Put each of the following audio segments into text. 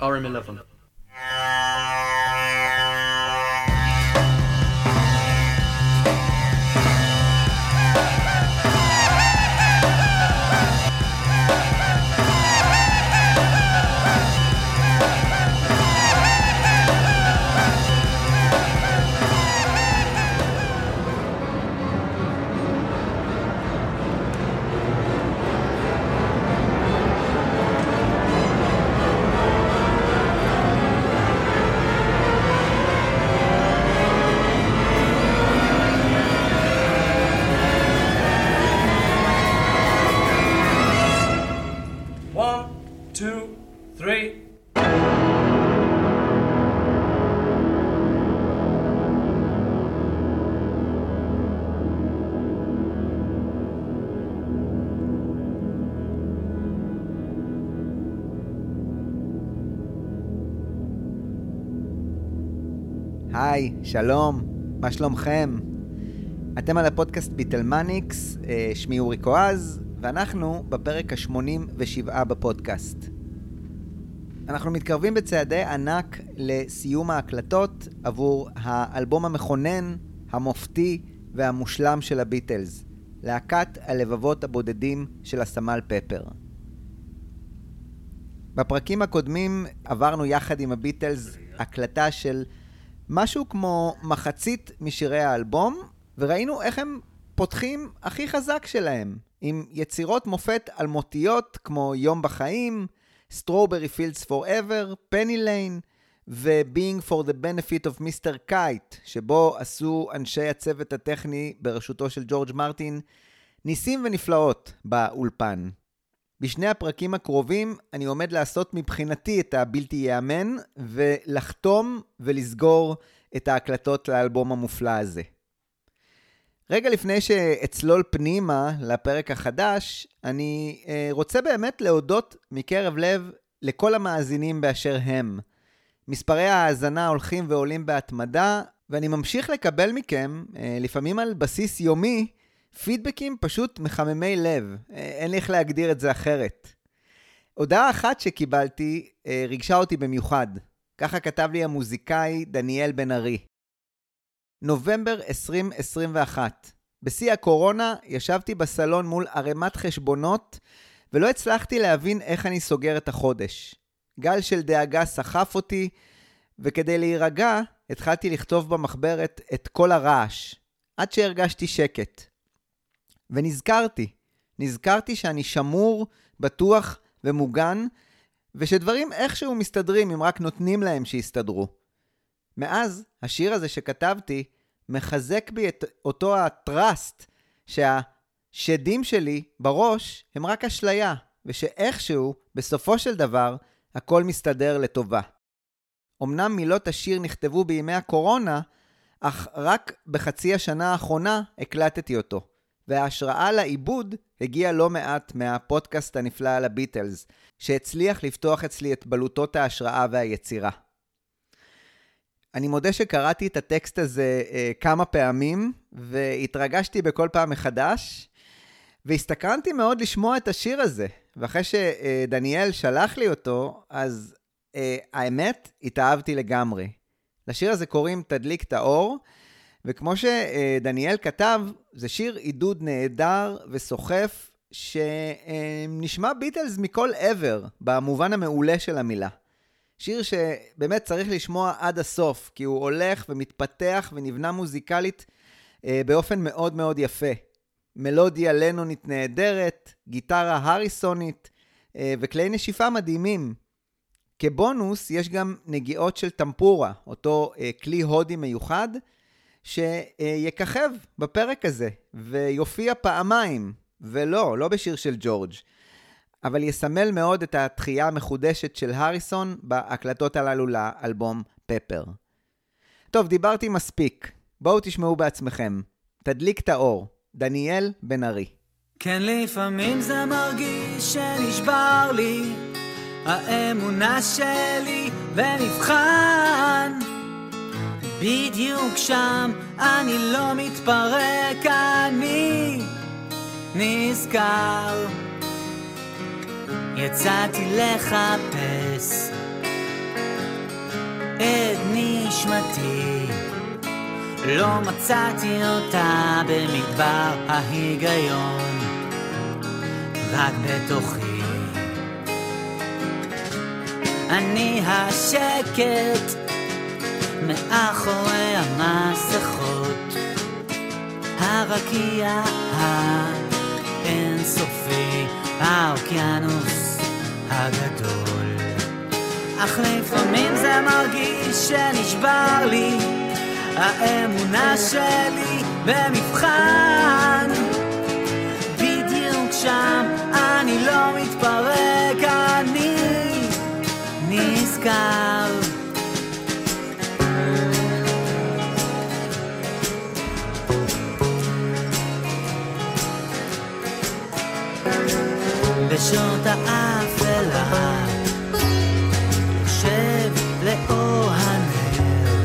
RM11. היי, שלום, מה שלומכם? אתם על הפודקאסט ביטלמניקס, אה, שמי אורי קואז, ואנחנו בפרק ה-87 בפודקאסט. אנחנו מתקרבים בצעדי ענק לסיום ההקלטות עבור האלבום המכונן, המופתי והמושלם של הביטלס, להקת הלבבות הבודדים של הסמל פפר. בפרקים הקודמים עברנו יחד עם הביטלס הקלטה של משהו כמו מחצית משירי האלבום, וראינו איך הם פותחים הכי חזק שלהם, עם יצירות מופת אלמותיות כמו יום בחיים, Strawberry Fields Forever, Penny Lane ו-Being for the Benefit of Mr. Kite, שבו עשו אנשי הצוות הטכני בראשותו של ג'ורג' מרטין ניסים ונפלאות באולפן. בשני הפרקים הקרובים אני עומד לעשות מבחינתי את הבלתי ייאמן ולחתום ולסגור את ההקלטות לאלבום המופלא הזה. רגע לפני שאצלול פנימה לפרק החדש, אני אה, רוצה באמת להודות מקרב לב לכל המאזינים באשר הם. מספרי ההאזנה הולכים ועולים בהתמדה, ואני ממשיך לקבל מכם, אה, לפעמים על בסיס יומי, פידבקים פשוט מחממי לב. אה, אין לי איך להגדיר את זה אחרת. הודעה אחת שקיבלתי אה, ריגשה אותי במיוחד. ככה כתב לי המוזיקאי דניאל בן ארי. נובמבר 2021. בשיא הקורונה ישבתי בסלון מול ערימת חשבונות ולא הצלחתי להבין איך אני סוגר את החודש. גל של דאגה סחף אותי, וכדי להירגע התחלתי לכתוב במחברת את כל הרעש, עד שהרגשתי שקט. ונזכרתי, נזכרתי שאני שמור, בטוח ומוגן, ושדברים איכשהו מסתדרים אם רק נותנים להם שיסתדרו. מאז, השיר הזה שכתבתי מחזק בי את אותו הטראסט שהשדים שלי בראש הם רק אשליה, ושאיכשהו, בסופו של דבר, הכל מסתדר לטובה. אמנם מילות השיר נכתבו בימי הקורונה, אך רק בחצי השנה האחרונה הקלטתי אותו. וההשראה לעיבוד הגיעה לא מעט מהפודקאסט הנפלא על הביטלס, שהצליח לפתוח אצלי את בלוטות ההשראה והיצירה. אני מודה שקראתי את הטקסט הזה אה, כמה פעמים, והתרגשתי בכל פעם מחדש, והסתקרנתי מאוד לשמוע את השיר הזה. ואחרי שדניאל שלח לי אותו, אז אה, האמת, התאהבתי לגמרי. לשיר הזה קוראים תדליק את האור, וכמו שדניאל כתב, זה שיר עידוד נהדר וסוחף, שנשמע ביטלס מכל עבר, במובן המעולה של המילה. שיר שבאמת צריך לשמוע עד הסוף, כי הוא הולך ומתפתח ונבנה מוזיקלית אה, באופן מאוד מאוד יפה. מלודיה לנונית נהדרת, גיטרה הריסונית אה, וכלי נשיפה מדהימים. כבונוס, יש גם נגיעות של טמפורה, אותו אה, כלי הודי מיוחד, שיככב בפרק הזה, ויופיע פעמיים, ולא, לא בשיר של ג'ורג', אבל יסמל מאוד את התחייה המחודשת של הריסון בהקלטות הללו לאלבום פפר. טוב, דיברתי מספיק. בואו תשמעו בעצמכם. תדליק את האור, דניאל בן ארי. כן, לפעמים זה מרגיש שנשבר לי האמונה שלי ונבחן בדיוק שם אני לא מתפרק, אני נזכר יצאתי לחפש את נשמתי. לא מצאתי אותה במדבר ההיגיון, רק בתוכי. אני השקט מאחורי המסכות, הרקיע האינסופי, האוקיינוס הגדול. אך לפעמים זה מרגיש שנשבר לי האמונה שלי במבחן. בדיוק שם אני לא מתפרק, אני נזכר. בשעות האפלה יושב לאור הנר.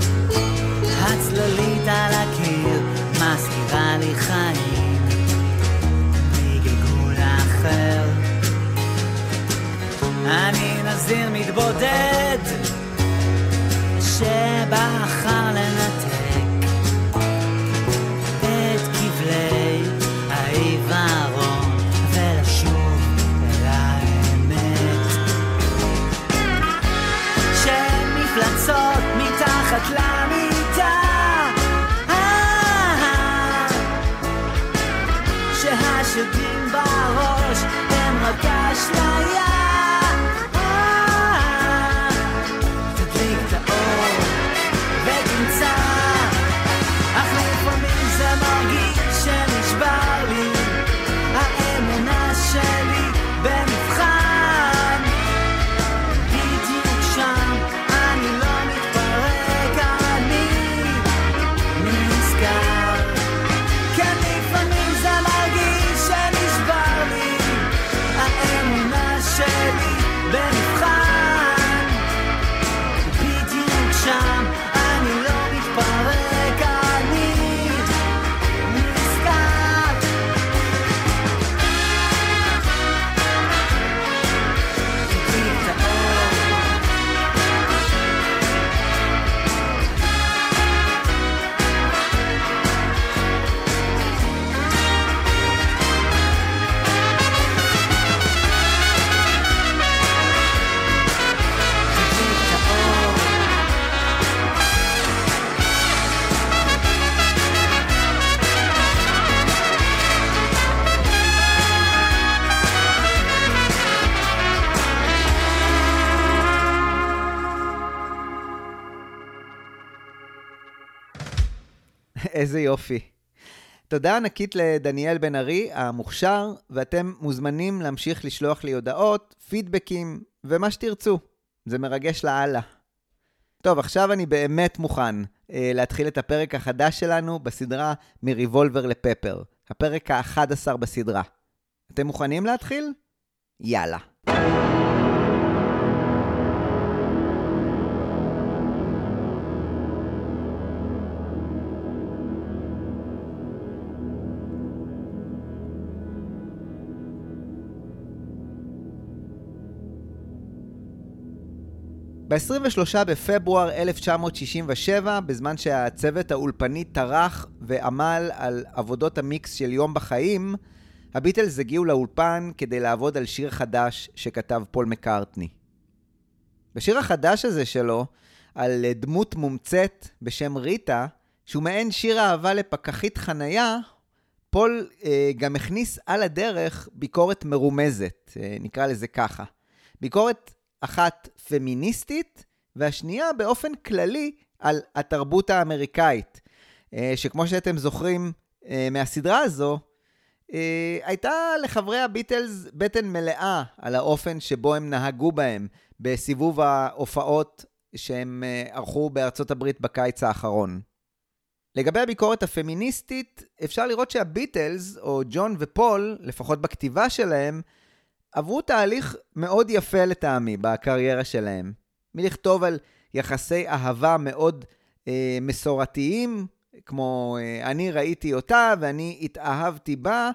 הצללית על הקיר מזכירה לי חיים. מגלגול אחר. אני נזיר מתבודד. שבחר לנתק flat איזה יופי. תודה ענקית לדניאל בן ארי, המוכשר, ואתם מוזמנים להמשיך לשלוח לי הודעות, פידבקים ומה שתרצו. זה מרגש לאללה. טוב, עכשיו אני באמת מוכן אה, להתחיל את הפרק החדש שלנו בסדרה מריבולבר לפפר, הפרק ה-11 בסדרה. אתם מוכנים להתחיל? יאללה. ב-23 בפברואר 1967, בזמן שהצוות האולפני טרח ועמל על עבודות המיקס של יום בחיים, הביטלס הגיעו לאולפן כדי לעבוד על שיר חדש שכתב פול מקארטני. בשיר החדש הזה שלו, על דמות מומצאת בשם ריטה, שהוא מעין שיר אהבה לפקחית חנייה, פול אה, גם הכניס על הדרך ביקורת מרומזת, אה, נקרא לזה ככה. ביקורת אחת פמיניסטית, והשנייה באופן כללי על התרבות האמריקאית, אה, שכמו שאתם זוכרים אה, מהסדרה הזו, אה, הייתה לחברי הביטלס בטן מלאה על האופן שבו הם נהגו בהם בסיבוב ההופעות שהם ערכו בארצות הברית בקיץ האחרון. לגבי הביקורת הפמיניסטית, אפשר לראות שהביטלס, או ג'ון ופול, לפחות בכתיבה שלהם, עברו תהליך מאוד יפה לטעמי בקריירה שלהם. מלכתוב על יחסי אהבה מאוד אה, מסורתיים, כמו אה, אני ראיתי אותה ואני התאהבתי בה,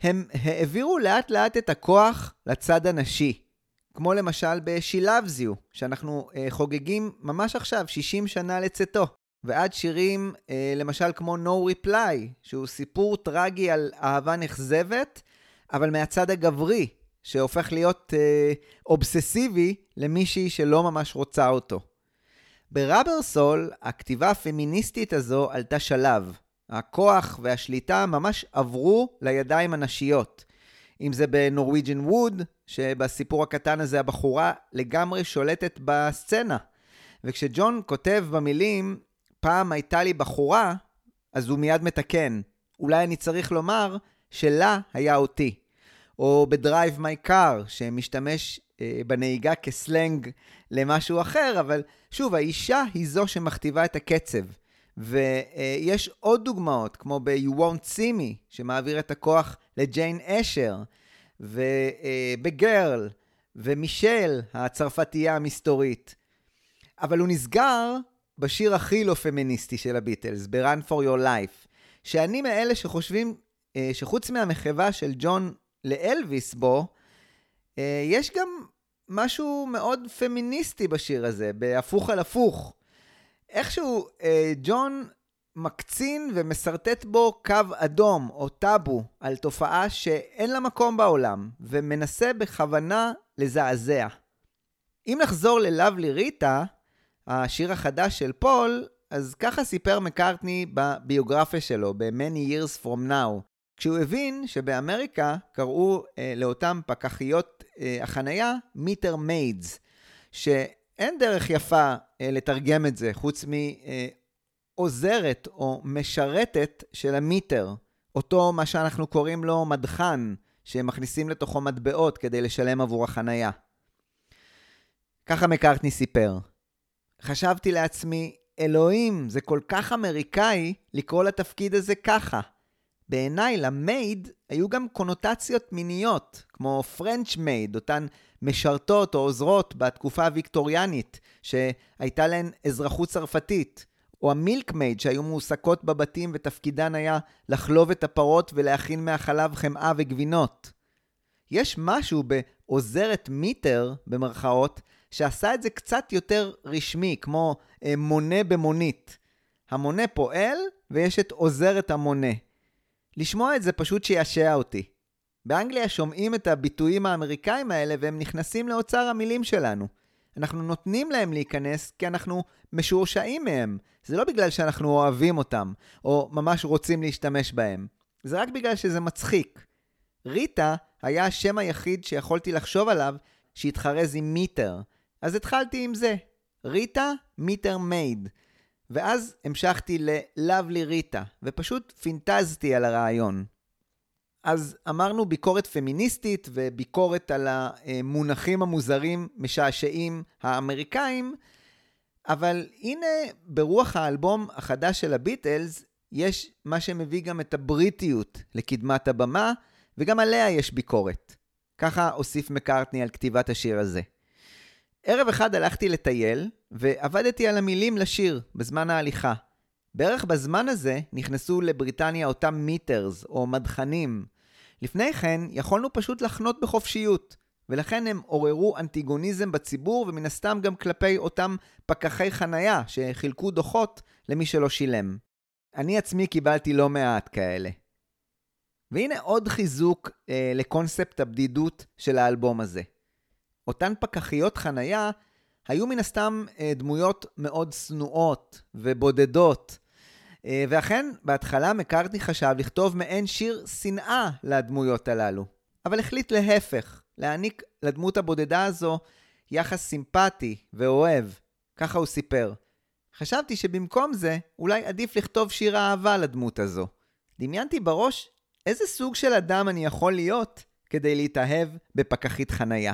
הם העבירו לאט לאט את הכוח לצד הנשי. כמו למשל You, שאנחנו uh, חוגגים ממש עכשיו 60 שנה לצאתו. ועד שירים, uh, למשל כמו No Reply, שהוא סיפור טרגי על אהבה נכזבת, אבל מהצד הגברי, שהופך להיות uh, אובססיבי למישהי שלא ממש רוצה אותו. בראבר סול, הכתיבה הפמיניסטית הזו עלתה שלב. הכוח והשליטה ממש עברו לידיים הנשיות. אם זה בנורוויג'ן ווד, שבסיפור הקטן הזה הבחורה לגמרי שולטת בסצנה. וכשג'ון כותב במילים, פעם הייתה לי בחורה, אז הוא מיד מתקן. אולי אני צריך לומר שלה היה אותי. או ב- Drive My Car, שמשתמש אה, בנהיגה כסלנג למשהו אחר, אבל שוב, האישה היא זו שמכתיבה את הקצב. ויש עוד דוגמאות, כמו ב-You won't see me, שמעביר את הכוח לג'יין אשר, וב- Girl, ומישל, הצרפתייה המסתורית. אבל הוא נסגר בשיר הכי לא פמיניסטי של הביטלס, ב-Run for your life, שאני מאלה שחושבים אה, שחוץ מהמחווה של ג'ון לאלוויס בו, אה, יש גם משהו מאוד פמיניסטי בשיר הזה, בהפוך על הפוך. איכשהו אה, ג'ון מקצין ומסרטט בו קו אדום או טאבו על תופעה שאין לה מקום בעולם, ומנסה בכוונה לזעזע. אם נחזור ל- Lovely Rita, השיר החדש של פול, אז ככה סיפר מקארטני בביוגרפיה שלו, ב-Many Years From Now, כשהוא הבין שבאמריקה קראו אה, לאותם פקחיות אה, החנייה meter maids, שאין דרך יפה אה, לתרגם את זה חוץ מעוזרת אה, או משרתת של ה- meter, אותו מה שאנחנו קוראים לו מדחן, שמכניסים לתוכו מטבעות כדי לשלם עבור החנייה. ככה מקארטני סיפר. חשבתי לעצמי, אלוהים, זה כל כך אמריקאי לקרוא לתפקיד הזה ככה. בעיניי למייד היו גם קונוטציות מיניות, כמו פרנץ' מייד, אותן משרתות או עוזרות בתקופה הוויקטוריאנית, שהייתה להן אזרחות צרפתית, או המילק מייד שהיו מועסקות בבתים ותפקידן היה לחלוב את הפרות ולהכין מהחלב חמאה וגבינות. יש משהו בעוזרת מיטר, במרכאות, שעשה את זה קצת יותר רשמי, כמו אה, מונה במונית. המונה פועל, ויש את עוזרת המונה. לשמוע את זה פשוט שישע אותי. באנגליה שומעים את הביטויים האמריקאים האלה והם נכנסים לאוצר המילים שלנו. אנחנו נותנים להם להיכנס כי אנחנו משורשעים מהם. זה לא בגלל שאנחנו אוהבים אותם, או ממש רוצים להשתמש בהם. זה רק בגלל שזה מצחיק. ריטה היה השם היחיד שיכולתי לחשוב עליו שהתחרז עם מיטר. אז התחלתי עם זה. ריטה מיטר מייד. ואז המשכתי ל-Lovely ריטה, ופשוט פינטזתי על הרעיון. אז אמרנו ביקורת פמיניסטית וביקורת על המונחים המוזרים, משעשעים האמריקאים, אבל הנה ברוח האלבום החדש של הביטלס, יש מה שמביא גם את הבריטיות לקדמת הבמה, וגם עליה יש ביקורת. ככה הוסיף מקארטני על כתיבת השיר הזה. ערב אחד הלכתי לטייל, ועבדתי על המילים לשיר בזמן ההליכה. בערך בזמן הזה נכנסו לבריטניה אותם מיטרס, או מדחנים. לפני כן יכולנו פשוט לחנות בחופשיות, ולכן הם עוררו אנטיגוניזם בציבור, ומן הסתם גם כלפי אותם פקחי חנייה שחילקו דוחות למי שלא שילם. אני עצמי קיבלתי לא מעט כאלה. והנה עוד חיזוק אה, לקונספט הבדידות של האלבום הזה. אותן פקחיות חנייה היו מן הסתם אה, דמויות מאוד שנואות ובודדות. אה, ואכן, בהתחלה מקארטני חשב לכתוב מעין שיר שנאה לדמויות הללו. אבל החליט להפך, להעניק לדמות הבודדה הזו יחס סימפטי ואוהב. ככה הוא סיפר. חשבתי שבמקום זה, אולי עדיף לכתוב שיר אהבה לדמות הזו. דמיינתי בראש איזה סוג של אדם אני יכול להיות כדי להתאהב בפקחית חנייה.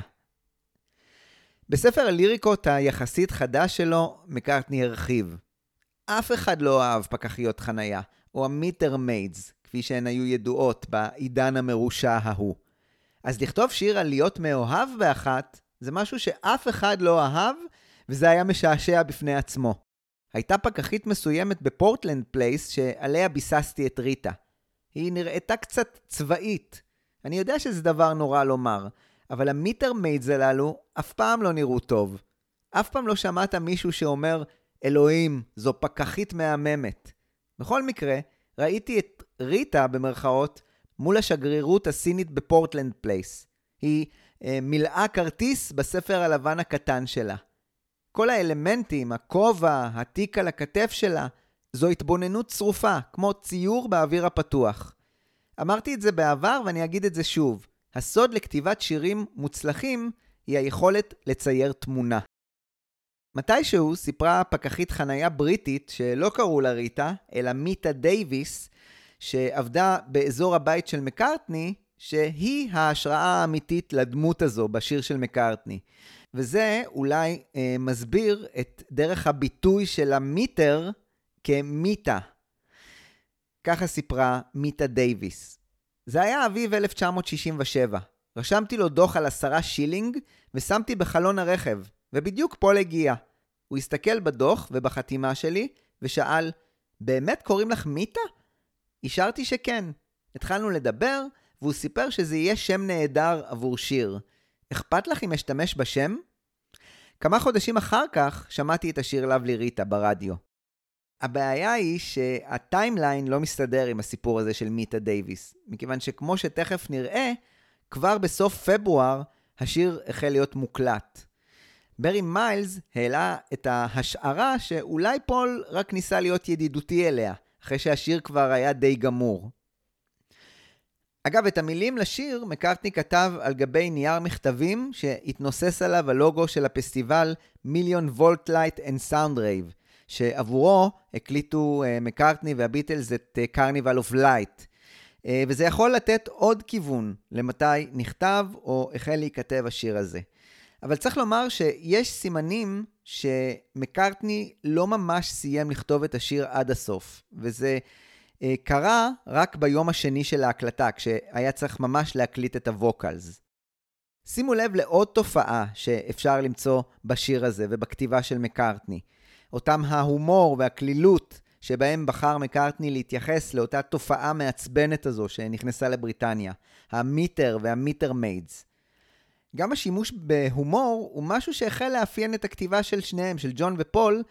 בספר הליריקות היחסית חדש שלו, מקארטני הרחיב. אף אחד לא אהב פקחיות חנייה, או ה- meter maids, כפי שהן היו ידועות בעידן המרושע ההוא. אז לכתוב שיר על להיות מאוהב באחת, זה משהו שאף אחד לא אהב, וזה היה משעשע בפני עצמו. הייתה פקחית מסוימת בפורטלנד פלייס שעליה ביססתי את ריטה. היא נראתה קצת צבאית. אני יודע שזה דבר נורא לומר, אבל ה- meter maids הללו אף פעם לא נראו טוב. אף פעם לא שמעת מישהו שאומר, אלוהים, זו פקחית מהממת. בכל מקרה, ראיתי את ריטה, במרכאות, מול השגרירות הסינית בפורטלנד פלייס. היא אה, מילאה כרטיס בספר הלבן הקטן שלה. כל האלמנטים, הכובע, התיק על הכתף שלה, זו התבוננות צרופה, כמו ציור באוויר הפתוח. אמרתי את זה בעבר ואני אגיד את זה שוב. הסוד לכתיבת שירים מוצלחים היא היכולת לצייר תמונה. מתישהו סיפרה פקחית חנייה בריטית שלא קראו לה ריטה, אלא מיטה דייוויס, שעבדה באזור הבית של מקארטני, שהיא ההשראה האמיתית לדמות הזו בשיר של מקארטני. וזה אולי אה, מסביר את דרך הביטוי של ה- meter כמיטה. ככה סיפרה מיטה דייוויס. זה היה אביב 1967. רשמתי לו דוח על עשרה שילינג ושמתי בחלון הרכב, ובדיוק פול הגיע. הוא הסתכל בדוח ובחתימה שלי ושאל, באמת קוראים לך מיטה? אישרתי שכן. התחלנו לדבר, והוא סיפר שזה יהיה שם נהדר עבור שיר. אכפת לך אם אשתמש בשם? כמה חודשים אחר כך שמעתי את השיר "לאבלי ריטה" ברדיו. הבעיה היא שה- timeline לא מסתדר עם הסיפור הזה של מיטה דייוויס, מכיוון שכמו שתכף נראה, כבר בסוף פברואר השיר החל להיות מוקלט. ברי מיילס העלה את ההשערה שאולי פול רק ניסה להיות ידידותי אליה, אחרי שהשיר כבר היה די גמור. אגב, את המילים לשיר מקארטני כתב על גבי נייר מכתבים שהתנוסס עליו הלוגו של הפסטיבל Million Volt Light and Sound Rave, שעבורו הקליטו אה, מקארטני והביטלס את Carnival of Light. וזה יכול לתת עוד כיוון למתי נכתב או החל להיכתב השיר הזה. אבל צריך לומר שיש סימנים שמקארטני לא ממש סיים לכתוב את השיר עד הסוף, וזה אה, קרה רק ביום השני של ההקלטה, כשהיה צריך ממש להקליט את ה- vocals. שימו לב לעוד תופעה שאפשר למצוא בשיר הזה ובכתיבה של מקארטני. אותם ההומור והקלילות שבהם בחר מקארטני להתייחס לאותה תופעה מעצבנת הזו שנכנסה לבריטניה, ה- meter וה- meter maids. גם השימוש בהומור הוא משהו שהחל לאפיין את הכתיבה של שניהם, של ג'ון ופול,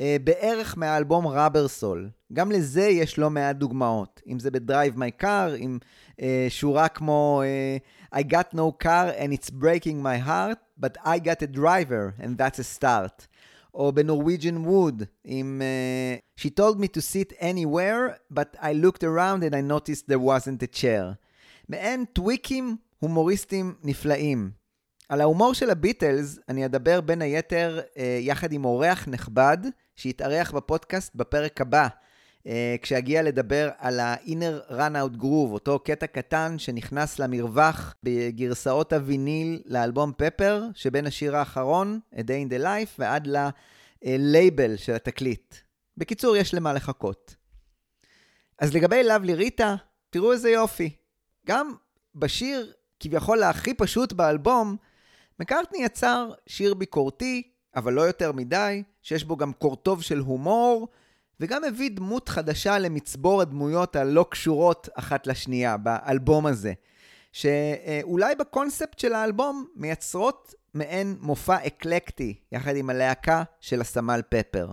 אה, בערך מהאלבום Rubber Soul. גם לזה יש לא מעט דוגמאות. אם זה ב- Drive My Car, עם אה, שורה כמו אה, I got no car and it's breaking my heart, but I got a driver and that's a start. או בנורוויג'ן ווד, עם uh, She told me to sit anywhere, but I looked around and I noticed there wasn't a chair. מעין טוויקים הומוריסטים נפלאים. על ההומור של הביטלס אני אדבר בין היתר אה, יחד עם אורח נכבד שיתארח בפודקאסט בפרק הבא, כשאגיע לדבר על ה-inner run-out groove, אותו קטע קטן שנכנס למרווח בגרסאות הוויניל לאלבום פפר, שבין השיר האחרון, A Day in the Life, ועד ללייבל של התקליט. בקיצור, יש למה לחכות. אז לגבי לאבלי ריטה, תראו איזה יופי. גם בשיר כביכול הכי פשוט באלבום, מקארטני יצר שיר ביקורתי, אבל לא יותר מדי, שיש בו גם קורטוב של הומור, וגם הביא דמות חדשה למצבור הדמויות הלא קשורות אחת לשנייה באלבום הזה, שאולי בקונספט של האלבום מייצרות מעין מופע אקלקטי, יחד עם הלהקה של הסמל פפר.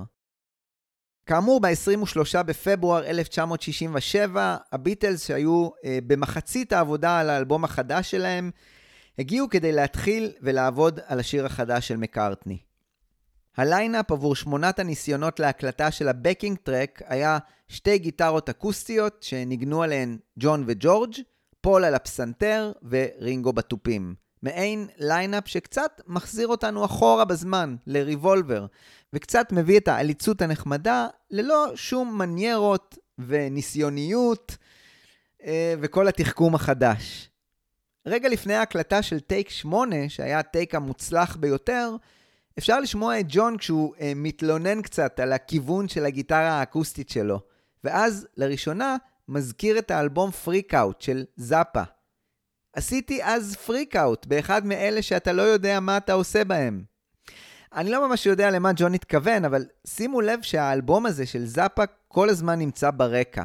כאמור, ב-23 בפברואר 1967, הביטלס שהיו אה, במחצית העבודה על האלבום החדש שלהם, הגיעו כדי להתחיל ולעבוד על השיר החדש של מקארטני. ה lineup עבור שמונת הניסיונות להקלטה של ה backing track היה שתי גיטרות אקוסטיות שניגנו עליהן ג'ון וג'ורג', פול על הפסנתר ורינגו בתופים. מעין lineup שקצת מחזיר אותנו אחורה בזמן, לריבולבר, וקצת מביא את העליצות הנחמדה ללא שום מניירות וניסיוניות אה, וכל התחכום החדש. רגע לפני ההקלטה של טייק 8, שהיה הטייק המוצלח ביותר, אפשר לשמוע את ג'ון כשהוא אה, מתלונן קצת על הכיוון של הגיטרה האקוסטית שלו, ואז לראשונה מזכיר את האלבום פריק אאוט של זאפה. עשיתי אז פריק אאוט באחד מאלה שאתה לא יודע מה אתה עושה בהם. אני לא ממש יודע למה ג'ון התכוון, אבל שימו לב שהאלבום הזה של זאפה כל הזמן נמצא ברקע.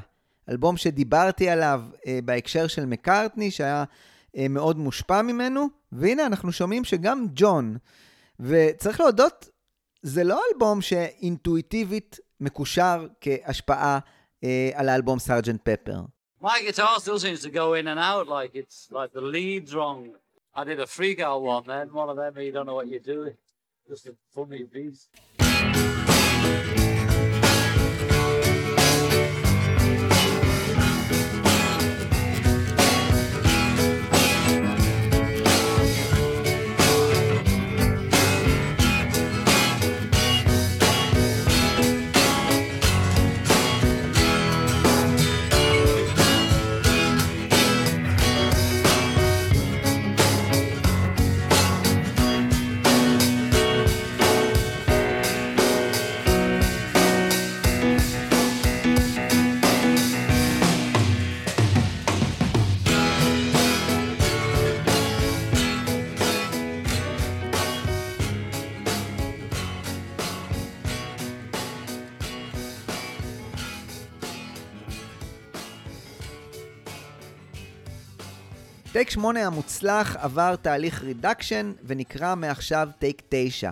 אלבום שדיברתי עליו אה, בהקשר של מקארטני, שהיה אה, מאוד מושפע ממנו, והנה אנחנו שומעים שגם ג'ון, וצריך להודות, זה לא אלבום שאינטואיטיבית מקושר כהשפעה אה, על האלבום סארג'נט פפר. My guitar still seems to go in and out like it's like the lead's wrong. I did a freak out one then, one of them where you don't know what you're doing. Just a funny piece. טייק 8 המוצלח עבר תהליך reduction ונקרא מעכשיו טייק 9.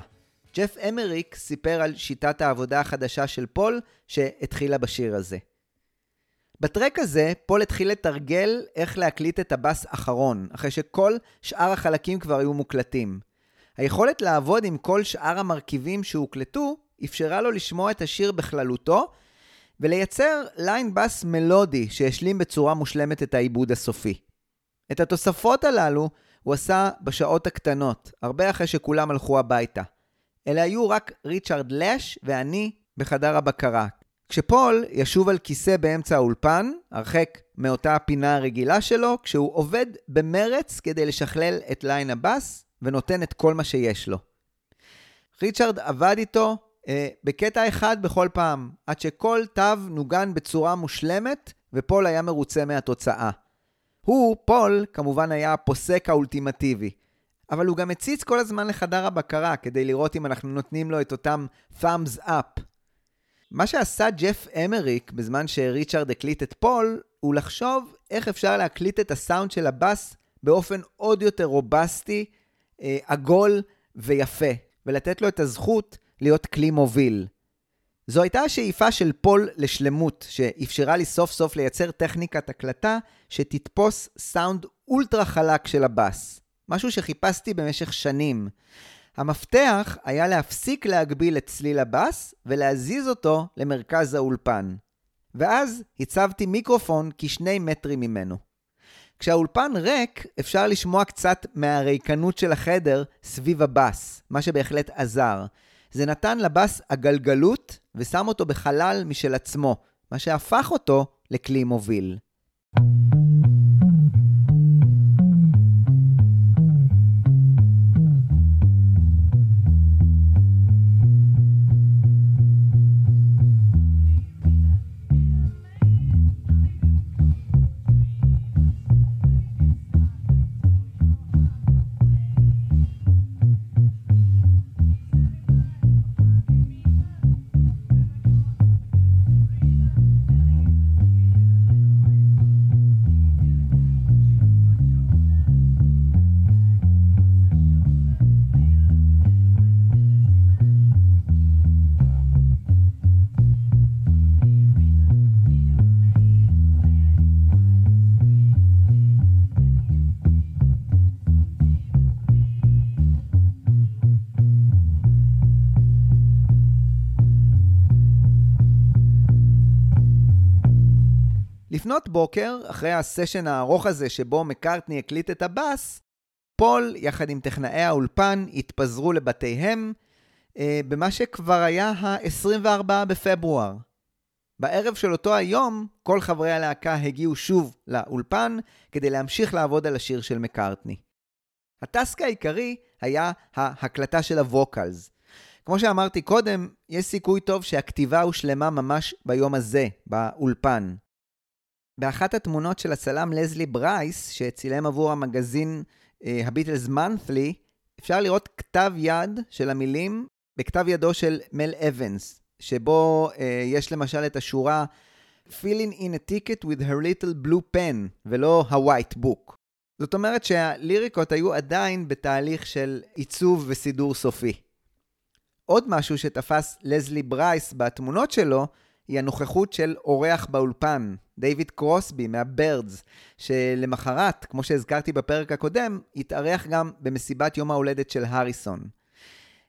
ג'ף אמריק סיפר על שיטת העבודה החדשה של פול שהתחילה בשיר הזה. ב track הזה פול התחיל לתרגל איך להקליט את הבאס אחרון, אחרי שכל שאר החלקים כבר היו מוקלטים. היכולת לעבוד עם כל שאר המרכיבים שהוקלטו אפשרה לו לשמוע את השיר בכללותו ולייצר line בס מלודי שהשלים בצורה מושלמת את העיבוד הסופי. את התוספות הללו הוא עשה בשעות הקטנות, הרבה אחרי שכולם הלכו הביתה. אלה היו רק ריצ'רד לש ואני בחדר הבקרה. כשפול ישוב על כיסא באמצע האולפן, הרחק מאותה הפינה הרגילה שלו, כשהוא עובד במרץ כדי לשכלל את ליין הבאס ונותן את כל מה שיש לו. ריצ'רד עבד איתו אה, בקטע אחד בכל פעם, עד שכל תו נוגן בצורה מושלמת, ופול היה מרוצה מהתוצאה. הוא, פול, כמובן היה הפוסק האולטימטיבי. אבל הוא גם הציץ כל הזמן לחדר הבקרה כדי לראות אם אנחנו נותנים לו את אותם thumbs up. מה שעשה ג'ף אמריק בזמן שריצ'רד הקליט את פול, הוא לחשוב איך אפשר להקליט את הסאונד של הבאס באופן עוד יותר רובסטי, אה, עגול ויפה, ולתת לו את הזכות להיות כלי מוביל. זו הייתה השאיפה של פול לשלמות, שאפשרה לי סוף סוף לייצר טכניקת הקלטה שתתפוס סאונד אולטרה חלק של הבאס. משהו שחיפשתי במשך שנים. המפתח היה להפסיק להגביל את צליל הבאס ולהזיז אותו למרכז האולפן. ואז הצבתי מיקרופון כשני מטרים ממנו. כשהאולפן ריק, אפשר לשמוע קצת מהריקנות של החדר סביב הבאס, מה שבהחלט עזר. זה נתן לבאס הגלגלות ושם אותו בחלל משל עצמו, מה שהפך אותו לכלי מוביל. לפנות בוקר, אחרי הסשן הארוך הזה שבו מקארטני הקליט את הבאס, פול, יחד עם טכנאי האולפן, התפזרו לבתיהם, אה, במה שכבר היה ה-24 בפברואר. בערב של אותו היום, כל חברי הלהקה הגיעו שוב לאולפן כדי להמשיך לעבוד על השיר של מקארטני. ה task העיקרי היה ההקלטה של ה vocals. כמו שאמרתי קודם, יש סיכוי טוב שהכתיבה הושלמה ממש ביום הזה, באולפן. באחת התמונות של הצלם לזלי ברייס, שצילם עבור המגזין הביטלס אה, monthly, אפשר לראות כתב יד של המילים בכתב ידו של מל אבנס, שבו אה, יש למשל את השורה filling in a ticket with her little blue pen, ולא ה-white book. זאת אומרת שהליריקות היו עדיין בתהליך של עיצוב וסידור סופי. עוד משהו שתפס לזלי ברייס בתמונות שלו, היא הנוכחות של אורח באולפן, דיוויד קרוסבי מהבירדס, שלמחרת, כמו שהזכרתי בפרק הקודם, התארח גם במסיבת יום ההולדת של הריסון.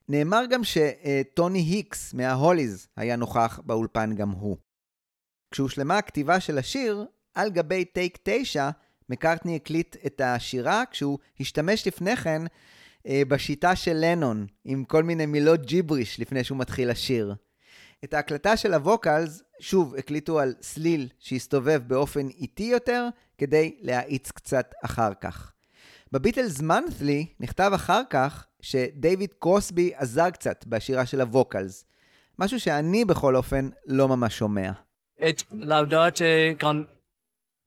נאמר גם שטוני היקס מההוליז היה נוכח באולפן גם הוא. כשהושלמה הכתיבה של השיר, על גבי טייק 9, מקארטני הקליט את השירה כשהוא השתמש לפני כן אה, בשיטה של לנון, עם כל מיני מילות ג'יבריש לפני שהוא מתחיל לשיר. את ההקלטה של הווקלס, שוב, הקליטו על סליל שהסתובב באופן איטי יותר, כדי להאיץ קצת אחר כך. בביטלס מנת'לי נכתב אחר כך שדייוויד קרוסבי עזר קצת בשירה של הווקלס. משהו שאני בכל אופן לא ממש שומע. et laudate con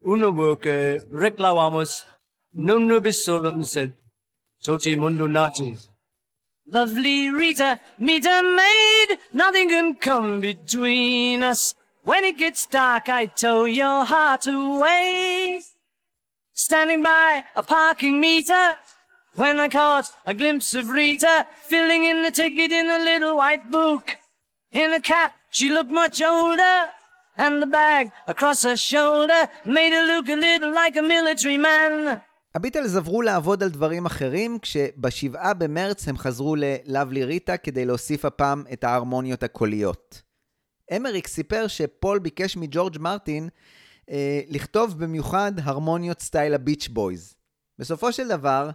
uno worke reclamamos non nubis solum sed soci mundo natis. Lovely Rita, meet a maid, nothing can come between us. When it gets dark, I tow your heart away. Standing by a parking meter, when I caught a glimpse of Rita, filling in the ticket in a little white book. In a cap, she looked much older, and the bag across her shoulder made her look a little like a military man. הביטלס עברו לעבוד על דברים אחרים, כשבשבעה במרץ הם חזרו ללאבלי ריטה כדי להוסיף הפעם את ההרמוניות הקוליות. אמריק סיפר שפול ביקש מג'ורג' מרטין אה, לכתוב במיוחד הרמוניות סטייל הביץ' בויז. בסופו של דבר,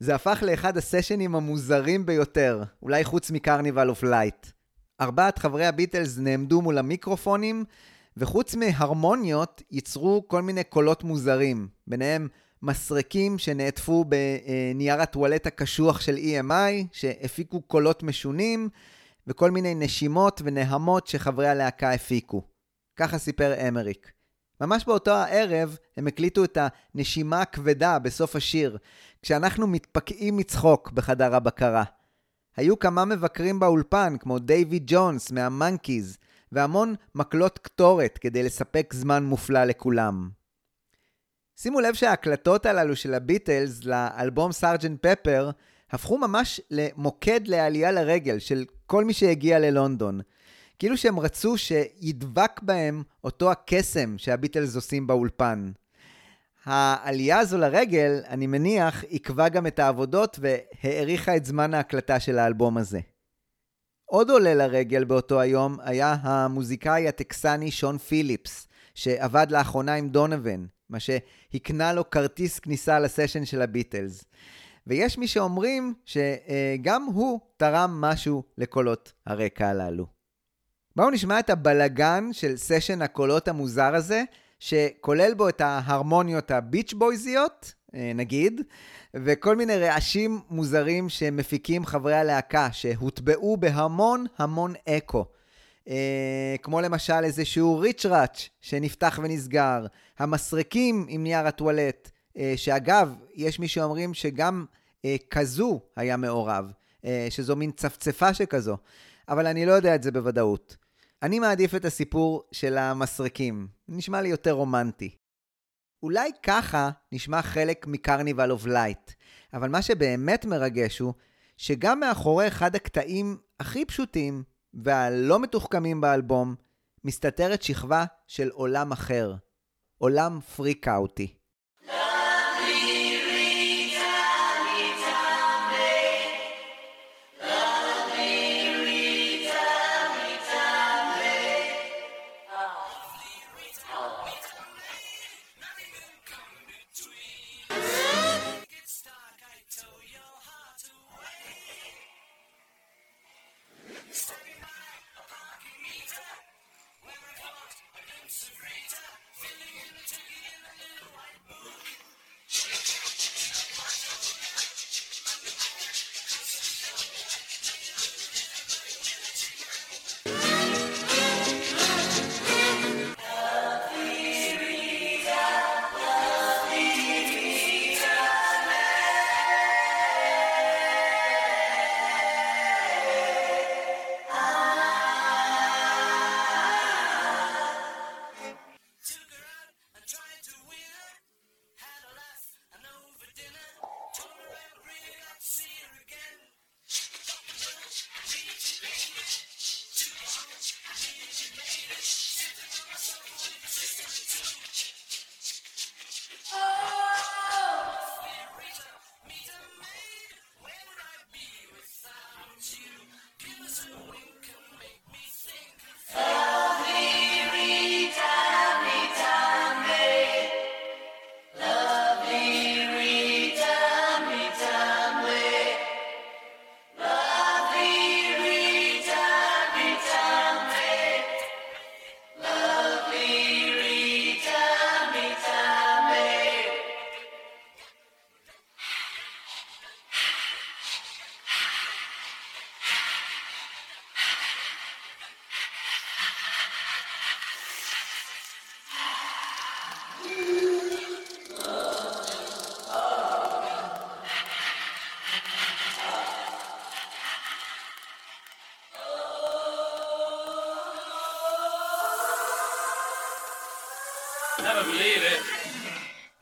זה הפך לאחד הסשנים המוזרים ביותר, אולי חוץ מקרניבל אוף לייט. ארבעת חברי הביטלס נעמדו מול המיקרופונים, וחוץ מהרמוניות ייצרו כל מיני קולות מוזרים, ביניהם מסרקים שנעטפו בנייר הטואלט הקשוח של EMI, שהפיקו קולות משונים, וכל מיני נשימות ונהמות שחברי הלהקה הפיקו. ככה סיפר אמריק. ממש באותו הערב הם הקליטו את הנשימה הכבדה בסוף השיר, כשאנחנו מתפקעים מצחוק בחדר הבקרה. היו כמה מבקרים באולפן, כמו דייוויד ג'ונס מהמנקיז, והמון מקלות קטורת כדי לספק זמן מופלא לכולם. שימו לב שההקלטות הללו של הביטלס לאלבום סארג'נט פפר הפכו ממש למוקד לעלייה לרגל של כל מי שהגיע ללונדון. כאילו שהם רצו שידבק בהם אותו הקסם שהביטלס עושים באולפן. העלייה הזו לרגל, אני מניח, עיכבה גם את העבודות והאריכה את זמן ההקלטה של האלבום הזה. עוד עולה לרגל באותו היום היה המוזיקאי הטקסני שון פיליפס, שעבד לאחרונה עם דונובן, מה שהקנה לו כרטיס כניסה לסשן של הביטלס. ויש מי שאומרים שגם הוא תרם משהו לקולות הרקע הללו. בואו נשמע את הבלגן של סשן הקולות המוזר הזה, שכולל בו את ההרמוניות הביץ' בויזיות, אה, נגיד, וכל מיני רעשים מוזרים שמפיקים חברי הלהקה, שהוטבעו בהמון המון אקו. אה, כמו למשל איזשהו ריץ' ראץ' שנפתח ונסגר, המסרקים עם נייר הטואלט, אה, שאגב, יש מי שאומרים שגם אה, קאזו היה מעורב, אה, שזו מין צפצפה שכזו, אבל אני לא יודע את זה בוודאות. אני מעדיף את הסיפור של המסרקים, נשמע לי יותר רומנטי. אולי ככה נשמע חלק מקרניבל אוף לייט, אבל מה שבאמת מרגש הוא שגם מאחורי אחד הקטעים הכי פשוטים והלא מתוחכמים באלבום, מסתתרת שכבה של עולם אחר, עולם פריקאוטי.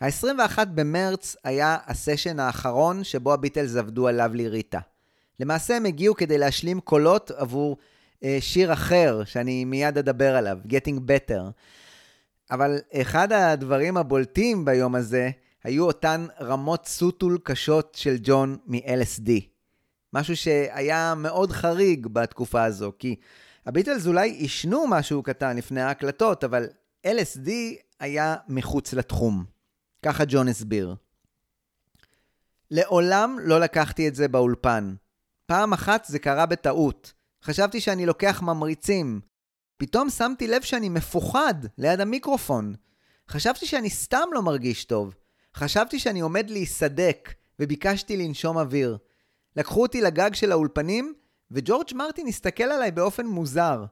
ה-21 במרץ היה הסשן האחרון שבו הביטלס עבדו על לאבלי ריטה. למעשה הם הגיעו כדי להשלים קולות עבור אה, שיר אחר, שאני מיד אדבר עליו, Getting Better. אבל אחד הדברים הבולטים ביום הזה היו אותן רמות סוטול קשות של ג'ון מ-LSD. משהו שהיה מאוד חריג בתקופה הזו, כי הביטלס אולי עישנו משהו קטן לפני ההקלטות, אבל LSD היה מחוץ לתחום. ככה ג'ון הסביר. לעולם לא לקחתי את זה באולפן. פעם אחת זה קרה בטעות. חשבתי שאני לוקח ממריצים. פתאום שמתי לב שאני מפוחד ליד המיקרופון. חשבתי שאני סתם לא מרגיש טוב. חשבתי שאני עומד להיסדק, וביקשתי לנשום אוויר. לקחו אותי לגג של האולפנים, וג'ורג' מרטין הסתכל עליי באופן מוזר.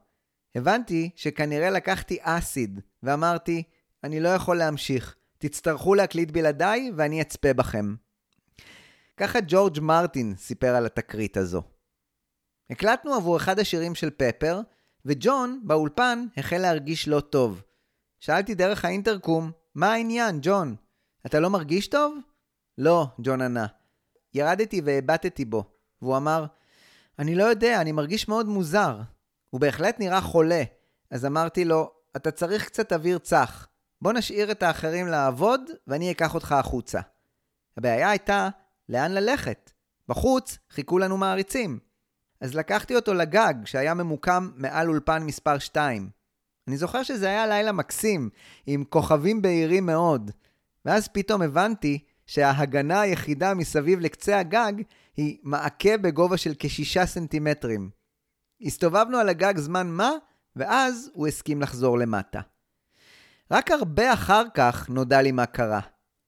הבנתי שכנראה לקחתי אסיד, ואמרתי, אני לא יכול להמשיך. תצטרכו להקליט בלעדיי ואני אצפה בכם. ככה ג'ורג' מרטין סיפר על התקרית הזו. הקלטנו עבור אחד השירים של פפר, וג'ון, באולפן, החל להרגיש לא טוב. שאלתי דרך האינטרקום, מה העניין, ג'ון? אתה לא מרגיש טוב? לא, ג'ון ענה. ירדתי והבטתי בו, והוא אמר, אני לא יודע, אני מרגיש מאוד מוזר. הוא בהחלט נראה חולה, אז אמרתי לו, אתה צריך קצת אוויר צח. בוא נשאיר את האחרים לעבוד, ואני אקח אותך החוצה. הבעיה הייתה, לאן ללכת? בחוץ חיכו לנו מעריצים. אז לקחתי אותו לגג, שהיה ממוקם מעל אולפן מספר 2. אני זוכר שזה היה לילה מקסים, עם כוכבים בהירים מאוד. ואז פתאום הבנתי שההגנה היחידה מסביב לקצה הגג היא מעקה בגובה של כשישה סנטימטרים. הסתובבנו על הגג זמן מה, ואז הוא הסכים לחזור למטה. רק הרבה אחר כך נודע לי מה קרה.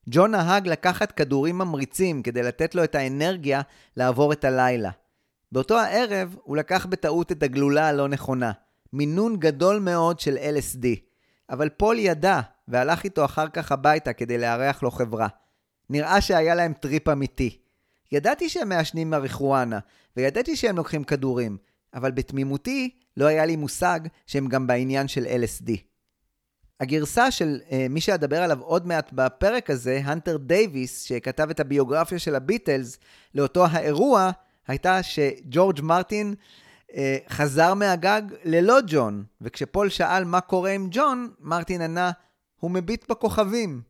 ג'ון נהג לקחת כדורים ממריצים כדי לתת לו את האנרגיה לעבור את הלילה. באותו הערב הוא לקח בטעות את הגלולה הלא נכונה, מינון גדול מאוד של LSD, אבל פול ידע והלך איתו אחר כך הביתה כדי לארח לו חברה. נראה שהיה להם טריפ אמיתי. ידעתי שהם מעשנים מריחואנה, וידעתי שהם לוקחים כדורים, אבל בתמימותי לא היה לי מושג שהם גם בעניין של LSD. הגרסה של אה, מי שאדבר עליו עוד מעט בפרק הזה, הנטר דייוויס, שכתב את הביוגרפיה של הביטלס לאותו האירוע, הייתה שג'ורג' מרטין אה, חזר מהגג ללא ג'ון, וכשפול שאל מה קורה עם ג'ון, מרטין ענה, הוא מביט בכוכבים.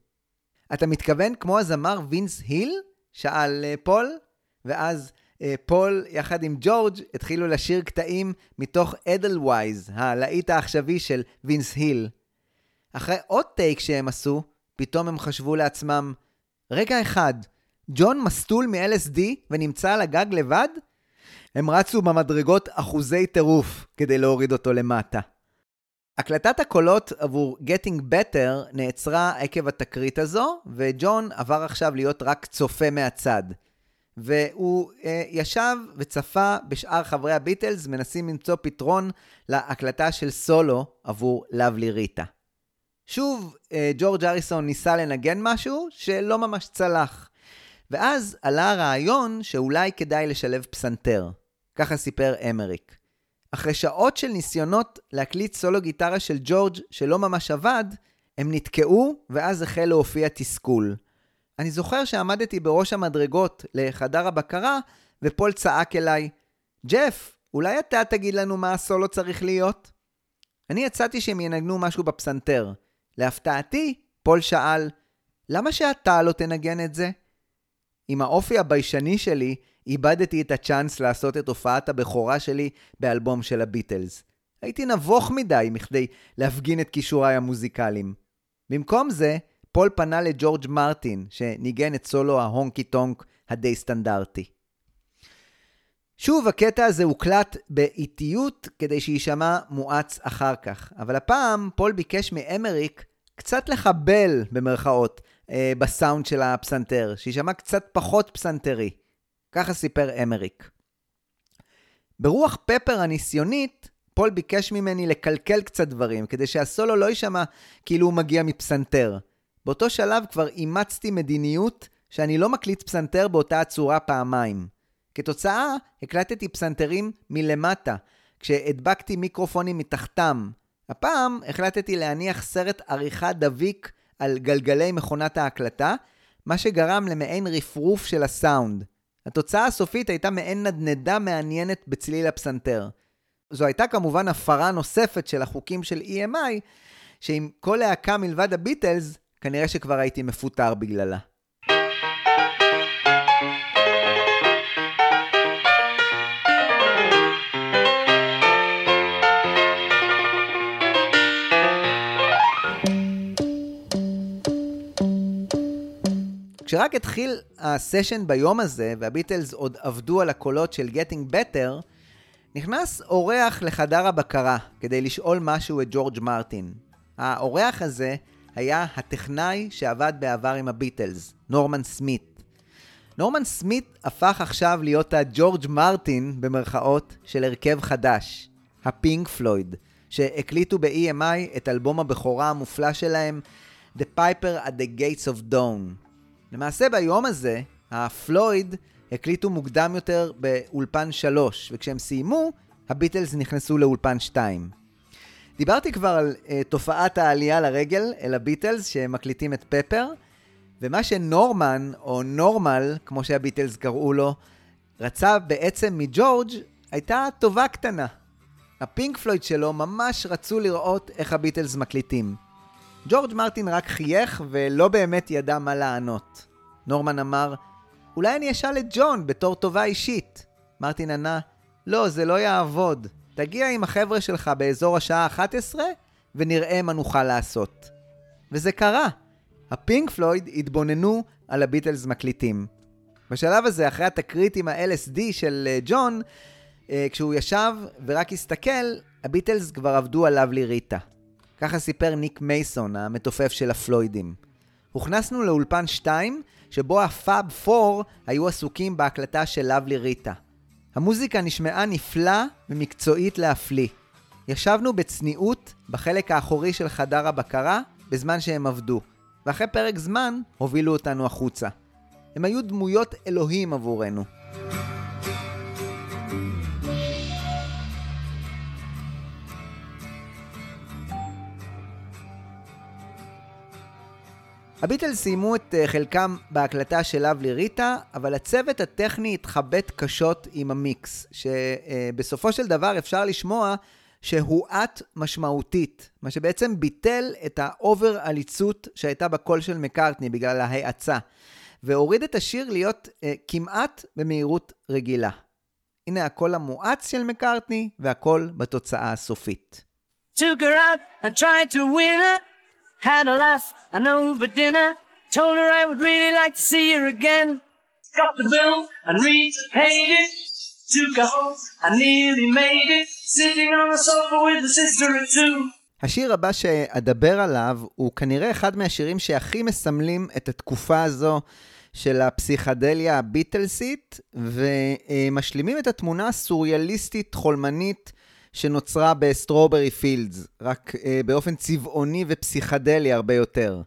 אתה מתכוון כמו הזמר וינס היל? שאל אה, פול, ואז פול יחד עם ג'ורג' התחילו לשיר קטעים מתוך אדלווייז, הלהיט העכשווי של וינס היל. אחרי עוד טייק שהם עשו, פתאום הם חשבו לעצמם, רגע אחד, ג'ון מסטול מ-LSD ונמצא על הגג לבד? הם רצו במדרגות אחוזי טירוף כדי להוריד אותו למטה. הקלטת הקולות עבור Getting Better נעצרה עקב התקרית הזו, וג'ון עבר עכשיו להיות רק צופה מהצד. והוא אה, ישב וצפה בשאר חברי הביטלס מנסים למצוא פתרון להקלטה של סולו עבור לאבלי ריטה. שוב, אה, ג'ורג' אריסון ניסה לנגן משהו שלא ממש צלח. ואז עלה הרעיון שאולי כדאי לשלב פסנתר. ככה סיפר אמריק. אחרי שעות של ניסיונות להקליט סולו גיטרה של ג'ורג' שלא ממש עבד, הם נתקעו, ואז החל להופיע תסכול. אני זוכר שעמדתי בראש המדרגות לחדר הבקרה, ופול צעק אליי, ג'ף, אולי אתה תגיד לנו מה הסולו צריך להיות? אני הצעתי שהם ינגנו משהו בפסנתר. להפתעתי, פול שאל, למה שאתה לא תנגן את זה? עם האופי הביישני שלי, איבדתי את הצ'אנס לעשות את הופעת הבכורה שלי באלבום של הביטלס. הייתי נבוך מדי מכדי להפגין את כישוריי המוזיקליים. במקום זה, פול פנה לג'ורג' מרטין, שניגן את סולו ההונקי טונק הדי סטנדרטי. שוב, הקטע הזה הוקלט באיטיות כדי שיישמע מואץ אחר כך, אבל הפעם פול ביקש מאמריק קצת לחבל, במרכאות, אה, בסאונד של הפסנתר, שיישמע קצת פחות פסנתרי. ככה סיפר אמריק. ברוח פפר הניסיונית, פול ביקש ממני לקלקל קצת דברים, כדי שהסולו לא יישמע כאילו הוא מגיע מפסנתר. באותו שלב כבר אימצתי מדיניות שאני לא מקליט פסנתר באותה הצורה פעמיים. כתוצאה, הקלטתי פסנתרים מלמטה, כשהדבקתי מיקרופונים מתחתם. הפעם החלטתי להניח סרט עריכה דביק על גלגלי מכונת ההקלטה, מה שגרם למעין רפרוף של הסאונד. התוצאה הסופית הייתה מעין נדנדה מעניינת בצליל הפסנתר. זו הייתה כמובן הפרה נוספת של החוקים של EMI, שעם כל להקה מלבד הביטלס, כנראה שכבר הייתי מפוטר בגללה. כשרק התחיל הסשן ביום הזה, והביטלס עוד עבדו על הקולות של Getting Better, נכנס אורח לחדר הבקרה כדי לשאול משהו את ג'ורג' מרטין. האורח הזה היה הטכנאי שעבד בעבר עם הביטלס, נורמן סמית. נורמן סמית הפך עכשיו להיות הג'ורג' מרטין, במרכאות, של הרכב חדש, הפינק פלויד, שהקליטו ב-EMI את אלבום הבכורה המופלא שלהם, The Piper at the Gates of Dawn. למעשה ביום הזה, הפלויד הקליטו מוקדם יותר באולפן 3, וכשהם סיימו, הביטלס נכנסו לאולפן 2. דיברתי כבר על אה, תופעת העלייה לרגל אל הביטלס שמקליטים את פפר, ומה שנורמן, או נורמל, כמו שהביטלס קראו לו, רצה בעצם מג'ורג' הייתה טובה קטנה. הפינק פלויד שלו ממש רצו לראות איך הביטלס מקליטים. ג'ורג' מרטין רק חייך ולא באמת ידע מה לענות. נורמן אמר, אולי אני אשאל את ג'ון בתור טובה אישית. מרטין ענה, לא, זה לא יעבוד. תגיע עם החבר'ה שלך באזור השעה 11 ונראה מה נוכל לעשות. וזה קרה. הפינק פלויד התבוננו על הביטלס מקליטים. בשלב הזה, אחרי התקרית עם ה-LSD של uh, ג'ון, uh, כשהוא ישב ורק הסתכל, הביטלס כבר עבדו על לאבלי ריטה. ככה סיפר ניק מייסון, המתופף של הפלוידים. הוכנסנו לאולפן 2, שבו הפאב 4 היו עסוקים בהקלטה של לאבלי ריטה. המוזיקה נשמעה נפלא ומקצועית להפליא. ישבנו בצניעות בחלק האחורי של חדר הבקרה בזמן שהם עבדו, ואחרי פרק זמן הובילו אותנו החוצה. הם היו דמויות אלוהים עבורנו. הביטלס סיימו את אה, חלקם בהקלטה של Lovely Rita, אבל הצוות הטכני התחבט קשות עם המיקס, שבסופו של דבר אפשר לשמוע שהואט משמעותית, מה שבעצם ביטל את ה over עליצות שהייתה בקול של מקארטני בגלל ההאצה, והוריד את השיר להיות אה, כמעט במהירות רגילה. הנה הקול המואץ של מקארטני והקול בתוצאה הסופית. Took her out and tried to win her. Had a laugh and over dinner. Told her I would really like to see her again. Got the bill and repaid it. Took her home and nearly made it. Sitting on the sofa with a sister or two. השיר הבא שאדבר עליו הוא כנראה אחד מהשירים שהכי מסמלים את התקופה הזו של הפסיכדליה הביטלסית, ומשלימים את התמונה הסוריאליסטית חולמנית שנוצרה ב Strawberry Fields, רק אה, באופן צבעוני ופסיכדלי הרבה יותר.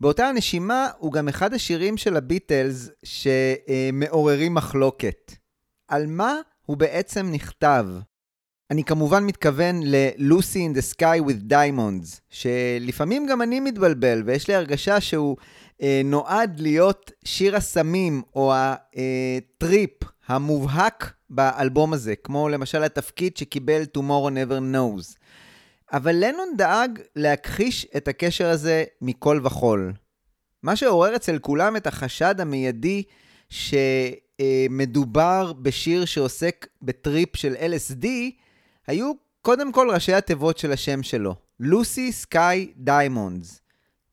באותה הנשימה הוא גם אחד השירים של הביטלס שמעוררים מחלוקת. על מה הוא בעצם נכתב? אני כמובן מתכוון ל-Lucy in the Sky with Diamonds, שלפעמים גם אני מתבלבל, ויש לי הרגשה שהוא אה, נועד להיות שיר הסמים, או הטריפ המובהק באלבום הזה, כמו למשל התפקיד שקיבל Tomorrow Never Knows. אבל לנון דאג להכחיש את הקשר הזה מכל וכול. מה שעורר אצל כולם את החשד המיידי שמדובר בשיר שעוסק בטריפ של LSD, היו קודם כל ראשי התיבות של השם שלו, Lucy Sky Diamonds.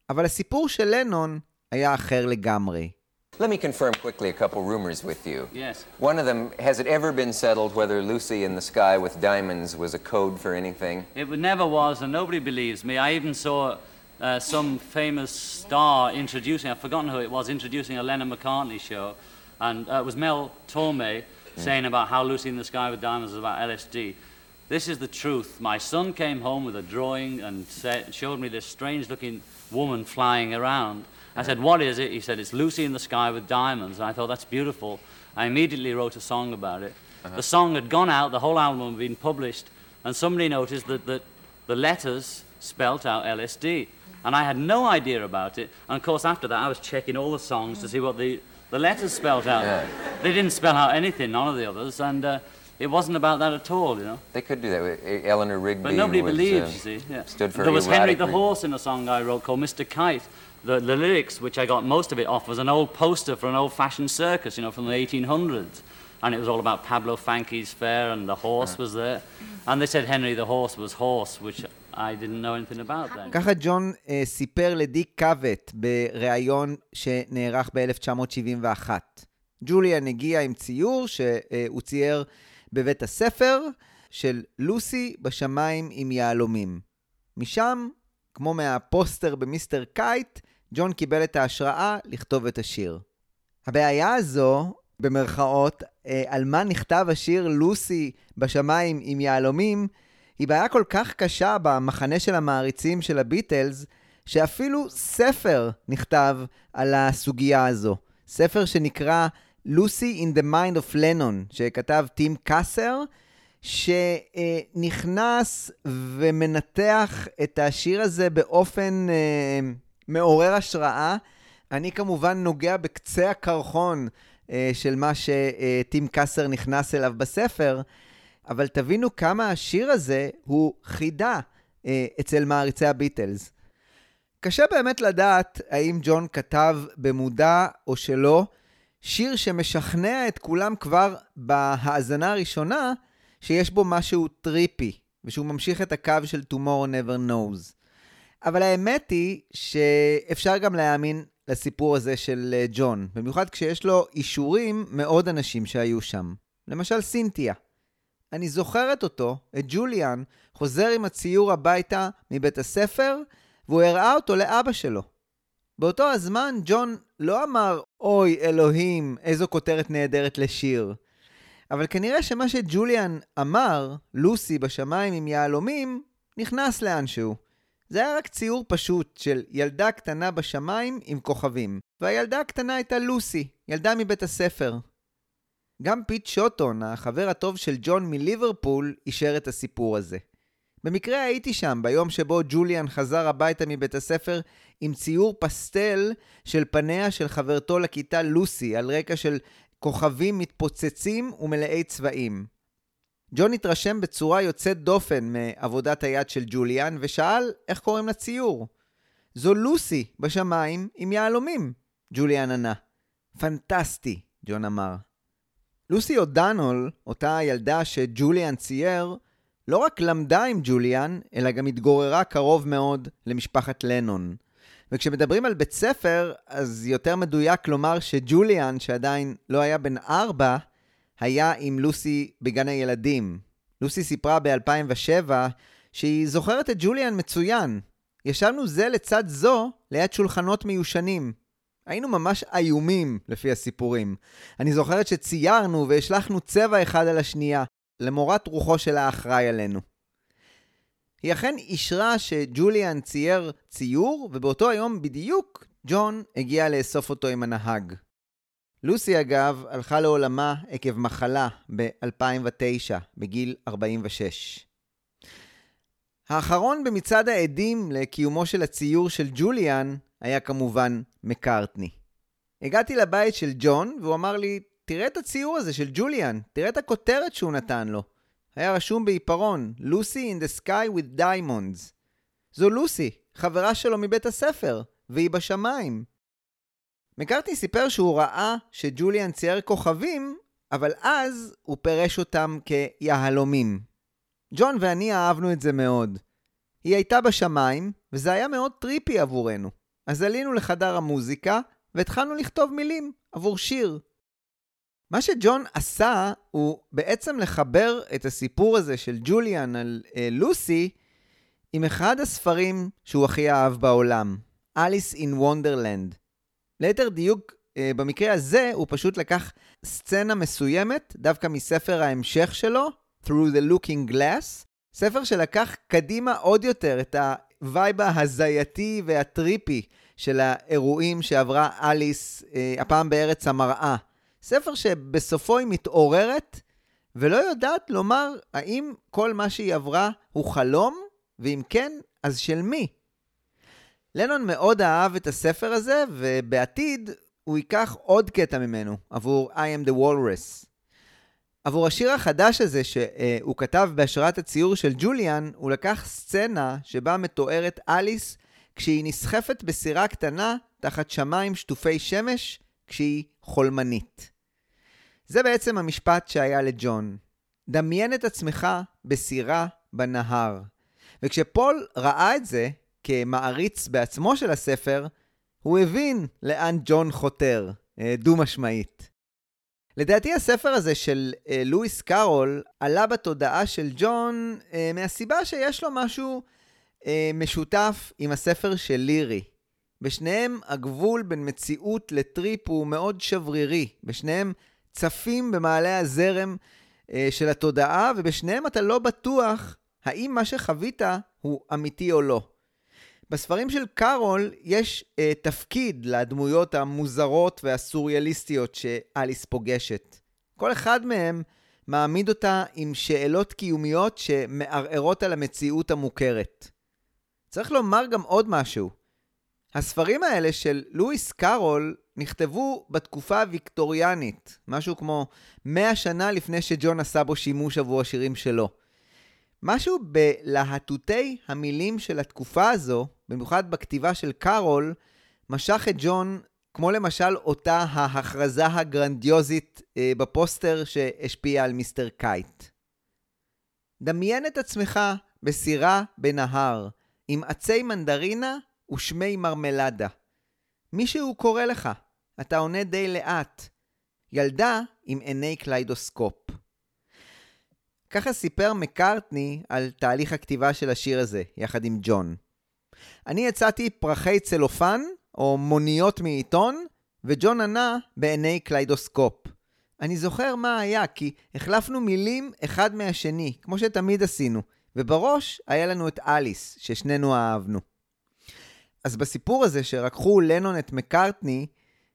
אבל הסיפור של לנון היה אחר לגמרי. Let me confirm quickly a couple rumors with you. Yes. One of them, has it ever been settled whether Lucy in the Sky with Diamonds was a code for anything? It never was, and nobody believes me. I even saw uh, some famous star introducing, I've forgotten who it was, introducing a Lennon McCartney show. And uh, it was Mel Torme saying about how Lucy in the Sky with Diamonds was about LSD. This is the truth. My son came home with a drawing and said, showed me this strange looking woman flying around. I said, What is it? He said, It's Lucy in the Sky with Diamonds. And I thought, That's beautiful. I immediately wrote a song about it. The song had gone out, the whole album had been published, and somebody noticed that, that the letters spelt out LSD. And I had no idea about it. And of course, after that, I was checking all the songs to see what the, the letters spelt out. Yeah. They didn't spell out anything, none of the others, and uh, it wasn't about that at all, you know. They could do that. with E- Eleanor Rigby But nobody was, believes, uh, you see. Yeah. stood for there was Henry the Horse in a song I wrote called Mr. Kite. The, the lyrics, which I got most of it off, was an old poster for an old-fashioned circus, you know, from the 1800s. And it was all about Pablo Fanke's fair, and the horse was there. And they said Henry the Horse was horse, which I didn't know anything about then. ככה ג'ון אה, סיפר לדיק קאבט בריאיון שנערך ב-1971. ג'וליאן הגיע עם ציור שהוא צייר בבית הספר של לוסי בשמיים עם יהלומים. משם, כמו מהפוסטר במיסטר קייט, ג'ון קיבל את ההשראה לכתוב את השיר. הבעיה הזו, במרכאות, אה, על מה נכתב השיר לוסי בשמיים עם יהלומים, היא בעיה כל כך קשה במחנה של המעריצים של הביטלס, שאפילו ספר נכתב על הסוגיה הזו. ספר שנקרא Lucy in the Mind of Lennon, שכתב טים קאסר, שנכנס ומנתח את השיר הזה באופן אה, מעורר השראה. אני כמובן נוגע בקצה הקרחון אה, של מה שטים קאסר נכנס אליו בספר, אבל תבינו כמה השיר הזה הוא חידה אה, אצל מעריצי הביטלס. קשה באמת לדעת האם ג'ון כתב במודע או שלא שיר שמשכנע את כולם כבר בהאזנה הראשונה שיש בו משהו טריפי, ושהוא ממשיך את הקו של Tomorrow Never Knows. אבל האמת היא שאפשר גם להאמין לסיפור הזה של אה, ג'ון, במיוחד כשיש לו אישורים מעוד אנשים שהיו שם. למשל סינתיה. אני זוכרת אותו, את ג'וליאן, חוזר עם הציור הביתה מבית הספר, והוא הראה אותו לאבא שלו. באותו הזמן ג'ון לא אמר, אוי אלוהים, איזו כותרת נהדרת לשיר. אבל כנראה שמה שג'וליאן אמר, לוסי בשמיים עם יהלומים, נכנס לאנשהו. זה היה רק ציור פשוט של ילדה קטנה בשמיים עם כוכבים. והילדה הקטנה הייתה לוסי, ילדה מבית הספר. גם פיט שוטון, החבר הטוב של ג'ון מליברפול, אישר את הסיפור הזה. במקרה הייתי שם ביום שבו ג'וליאן חזר הביתה מבית הספר עם ציור פסטל של פניה של חברתו לכיתה לוסי על רקע של כוכבים מתפוצצים ומלאי צבעים. ג'ון התרשם בצורה יוצאת דופן מעבודת היד של ג'וליאן ושאל איך קוראים לציור. זו לוסי בשמיים עם יהלומים, ג'וליאן ענה. פנטסטי, ג'ון אמר. לוסי אודנול, אותה הילדה שג'וליאן צייר, לא רק למדה עם ג'וליאן, אלא גם התגוררה קרוב מאוד למשפחת לנון. וכשמדברים על בית ספר, אז יותר מדויק לומר שג'וליאן, שעדיין לא היה בן ארבע, היה עם לוסי בגן הילדים. לוסי סיפרה ב-2007 שהיא זוכרת את ג'וליאן מצוין. ישבנו זה לצד זו ליד שולחנות מיושנים. היינו ממש איומים, לפי הסיפורים. אני זוכרת שציירנו והשלכנו צבע אחד על השנייה, למורת רוחו של האחראי עלינו. היא אכן אישרה שג'וליאן צייר ציור, ובאותו היום בדיוק ג'ון הגיע לאסוף אותו עם הנהג. לוסי, אגב, הלכה לעולמה עקב מחלה ב-2009, בגיל 46. האחרון במצעד העדים לקיומו של הציור של ג'וליאן היה כמובן מקארטני. הגעתי לבית של ג'ון, והוא אמר לי, תראה את הציור הזה של ג'וליאן, תראה את הכותרת שהוא נתן לו. היה רשום בעיפרון, לוסי in the sky with diamonds. זו לוסי, חברה שלו מבית הספר, והיא בשמיים. מקארטני סיפר שהוא ראה שג'וליאן צייר כוכבים, אבל אז הוא פירש אותם כיהלומים. ג'ון ואני אהבנו את זה מאוד. היא הייתה בשמיים, וזה היה מאוד טריפי עבורנו. אז עלינו לחדר המוזיקה, והתחלנו לכתוב מילים עבור שיר. מה שג'ון עשה הוא בעצם לחבר את הסיפור הזה של ג'וליאן על אה, לוסי עם אחד הספרים שהוא הכי אהב בעולם, Alice in Wonderland. ליתר דיוק, אה, במקרה הזה הוא פשוט לקח סצנה מסוימת, דווקא מספר ההמשך שלו, Through the Looking Glass, ספר שלקח קדימה עוד יותר את הווייב ההזייתי והטריפי של האירועים שעברה אליס, אה, הפעם בארץ המראה. ספר שבסופו היא מתעוררת ולא יודעת לומר האם כל מה שהיא עברה הוא חלום, ואם כן, אז של מי? לנון מאוד אהב את הספר הזה, ובעתיד הוא ייקח עוד קטע ממנו עבור I am the Walrus. עבור השיר החדש הזה שהוא כתב בהשראת הציור של ג'וליאן, הוא לקח סצנה שבה מתוארת אליס כשהיא נסחפת בסירה קטנה תחת שמיים שטופי שמש כשהיא חולמנית. זה בעצם המשפט שהיה לג'ון. דמיין את עצמך בסירה בנהר. וכשפול ראה את זה כמעריץ בעצמו של הספר, הוא הבין לאן ג'ון חותר, אה, דו-משמעית. לדעתי הספר הזה של אה, לואיס קארול עלה בתודעה של ג'ון אה, מהסיבה שיש לו משהו משותף עם הספר של לירי. בשניהם הגבול בין מציאות לטריפ הוא מאוד שברירי. בשניהם צפים במעלה הזרם של התודעה, ובשניהם אתה לא בטוח האם מה שחווית הוא אמיתי או לא. בספרים של קארול יש אה, תפקיד לדמויות המוזרות והסוריאליסטיות שאליס פוגשת. כל אחד מהם מעמיד אותה עם שאלות קיומיות שמערערות על המציאות המוכרת. צריך לומר גם עוד משהו. הספרים האלה של לואיס קארול נכתבו בתקופה הוויקטוריאנית, משהו כמו 100 שנה לפני שג'ון עשה בו שימוש עבור השירים שלו. משהו בלהטוטי המילים של התקופה הזו, במיוחד בכתיבה של קארול, משך את ג'ון, כמו למשל אותה ההכרזה הגרנדיוזית אה, בפוסטר שהשפיע על Mr. Kite. דמיין את עצמך בסירה בנהר, עם עצי מנדרינה ושמי מרמלדה. מישהו קורא לך, אתה עונה די לאט. ילדה עם עיני קליידוסקופ. ככה סיפר מקארטני על תהליך הכתיבה של השיר הזה, יחד עם ג'ון. אני הצעתי פרחי צלופן, או מוניות מעיתון, וג'ון ענה בעיני קליידוסקופ. אני זוכר מה היה, כי החלפנו מילים אחד מהשני, כמו שתמיד עשינו, ובראש היה לנו את אליס, ששנינו אהבנו. אז בסיפור הזה שרקחו לנון and מקארטני,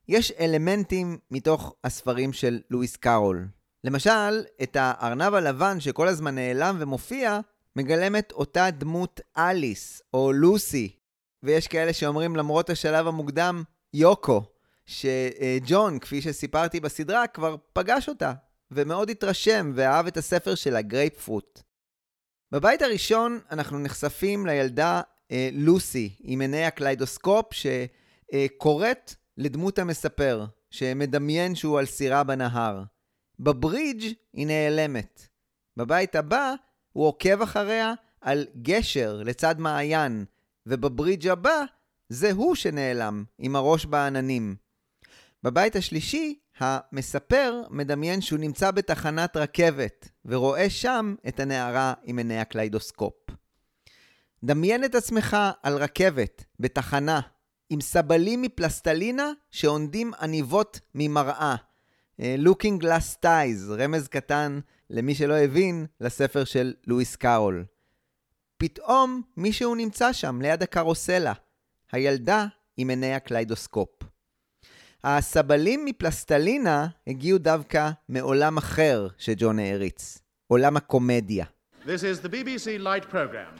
יש אלמנטים מתוך הספרים של לואיס קארול. למשל, את הארנב הלבן שכל הזמן נעלם ומופיע, מגלמת אותה דמות אליס, או לוסי. ויש כאלה שאומרים למרות השלב המוקדם, יוקו, שג'ון, כפי שסיפרתי בסדרה, כבר פגש אותה, ומאוד התרשם ואהב את הספר שלה, Grapefruit. בבית הראשון אנחנו נחשפים לילדה אה, לוסי עם עיני הקליידוסקופ שקוראת לדמות המספר, שמדמיין שהוא על סירה בנהר. בברידג' היא נעלמת. בבית הבא הוא עוקב אחריה על גשר לצד מעיין, ובברידג' הבא זה הוא שנעלם, עם הראש בעננים. בבית השלישי, המספר מדמיין שהוא נמצא בתחנת רכבת, ורואה שם את הנערה עם עיני הקליידוסקופ. דמיין את עצמך על רכבת, בתחנה, עם סבלים מפלסטלינה שעונדים עניבות ממראה. אה, Looking Glass Ties, רמז קטן למי שלא הבין, לספר של לואיס קארול. פתאום מישהו נמצא שם, ליד הקרוסלה. הילדה עם עיני הקליידוסקופ. הסבלים מפלסטלינה הגיעו דווקא מעולם אחר שג'ון העריץ, עולם הקומדיה. This is the BBC Light program.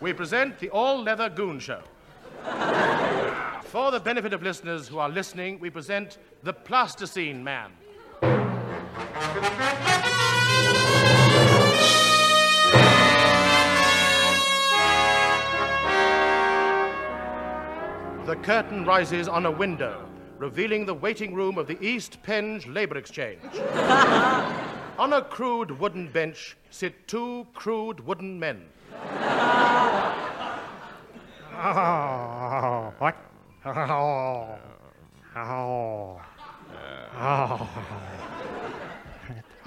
We present the all-leather goon show. For the benefit of listeners who are listening, we present the plasticine man. The curtain rises on a window, revealing the waiting room of the East Penge Labour Exchange. on a crude wooden bench sit two crude wooden men. Oh, what? Oh, uh, oh, uh, oh.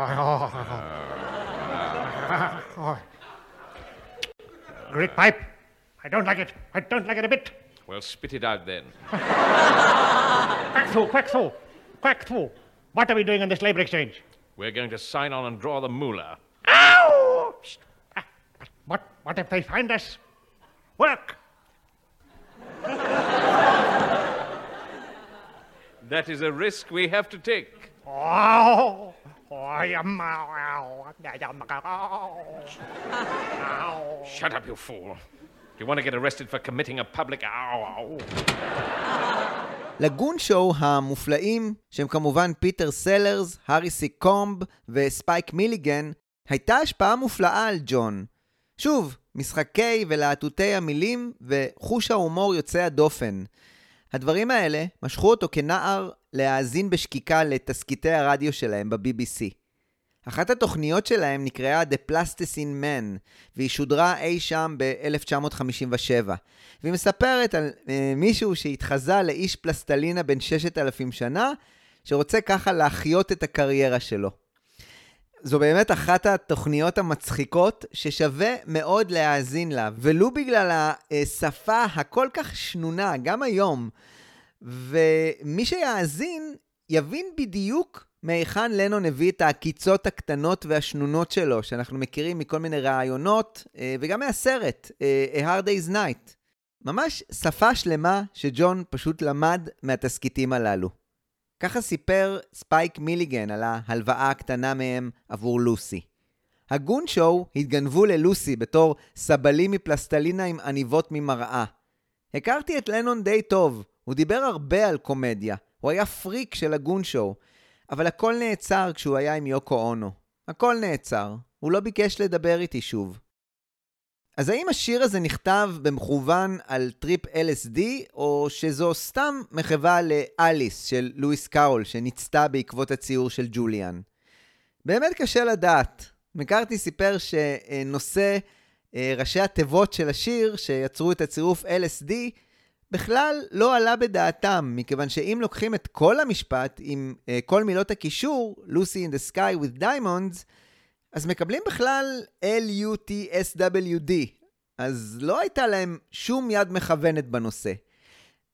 Great pipe. I don't like it. I don't like it a bit. Well, spit it out then. Quack through, quack through, quack through. What are we doing on this labor exchange? We're going to sign on and draw the moolah. Ow! Psst. Ah, but What, what if they find us? Work! That is a risk we have to take. Oh, oh. Shut up, you fool. If you want to get arrested for committing a public... ל Goon Show המופלאים, שהם כמובן פיטר סלרס, הארי סיקומב וספייק מיליגן, הייתה השפעה מופלאה על ג'ון. שוב, משחקי ולהטוטי המילים וחוש ההומור יוצא הדופן. הדברים האלה משכו אותו כנער להאזין בשקיקה לתסכיתי הרדיו שלהם ב-BBC. אחת התוכניות שלהם נקראה The Plasticine Man, והיא שודרה אי שם ב-1957. והיא מספרת על uh, מישהו שהתחזה לאיש פלסטלינה בן 6,000 שנה, שרוצה ככה להחיות את הקריירה שלו. זו באמת אחת התוכניות המצחיקות ששווה מאוד להאזין לה, ולו בגלל השפה הכל כך שנונה, גם היום. ומי שיאזין יבין בדיוק מהיכן לנון הביא את העקיצות הקטנות והשנונות שלו, שאנחנו מכירים מכל מיני ראיונות, אה, וגם מהסרט, אה, A Hard Day's Night. ממש שפה שלמה שג'ון פשוט למד מהתסכיתים הללו. ככה סיפר ספייק מיליגן על ההלוואה הקטנה מהם עבור לוסי. ה Goon Show התגנבו ללוסי בתור סבלים מפלסטלינה עם עניבות ממראה. הכרתי את לנון די טוב, הוא דיבר הרבה על קומדיה, הוא היה פריק של ה Goon Show, אבל הכל נעצר כשהוא היה עם יוקו אונו. הכל נעצר, הוא לא ביקש לדבר איתי שוב. אז האם השיר הזה נכתב במכוון על טריפ LSD, או שזו סתם מחווה לאליס של לואיס קארול, שניצתה בעקבות הציור של ג'וליאן? באמת קשה לדעת. מקארתי סיפר שנושא אה, ראשי התיבות של השיר, שיצרו את הצירוף LSD, בכלל לא עלה בדעתם, מכיוון שאם לוקחים את כל המשפט עם אה, כל מילות הקישור, Lucy in the Sky with Diamonds, אז מקבלים בכלל L-U-T-S-W-D. אז לא הייתה להם שום יד מכוונת בנושא.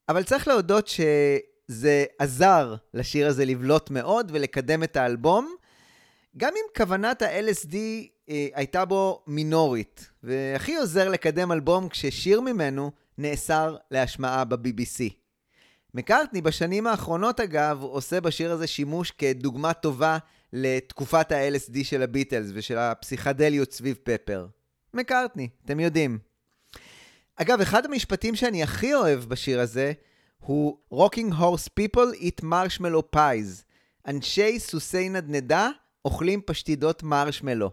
אבל צריך להודות שזה עזר לשיר הזה לבלוט מאוד ולקדם את האלבום, גם אם כוונת ה-LSD אה, הייתה בו מינורית. והכי עוזר לקדם אלבום כששיר ממנו נאסר להשמעה ב-BBC. מקארטני בשנים האחרונות אגב עושה בשיר הזה שימוש כדוגמה טובה לתקופת ה-LSD של הביטלס ושל הפסיכדליות סביב פפר. מקארטני, אתם יודעים. אגב, אחד המשפטים שאני הכי אוהב בשיר הזה הוא Rocking Horse People eat marshmallow pies. אנשי סוסי נדנדה אוכלים פשטידות מרשמלו.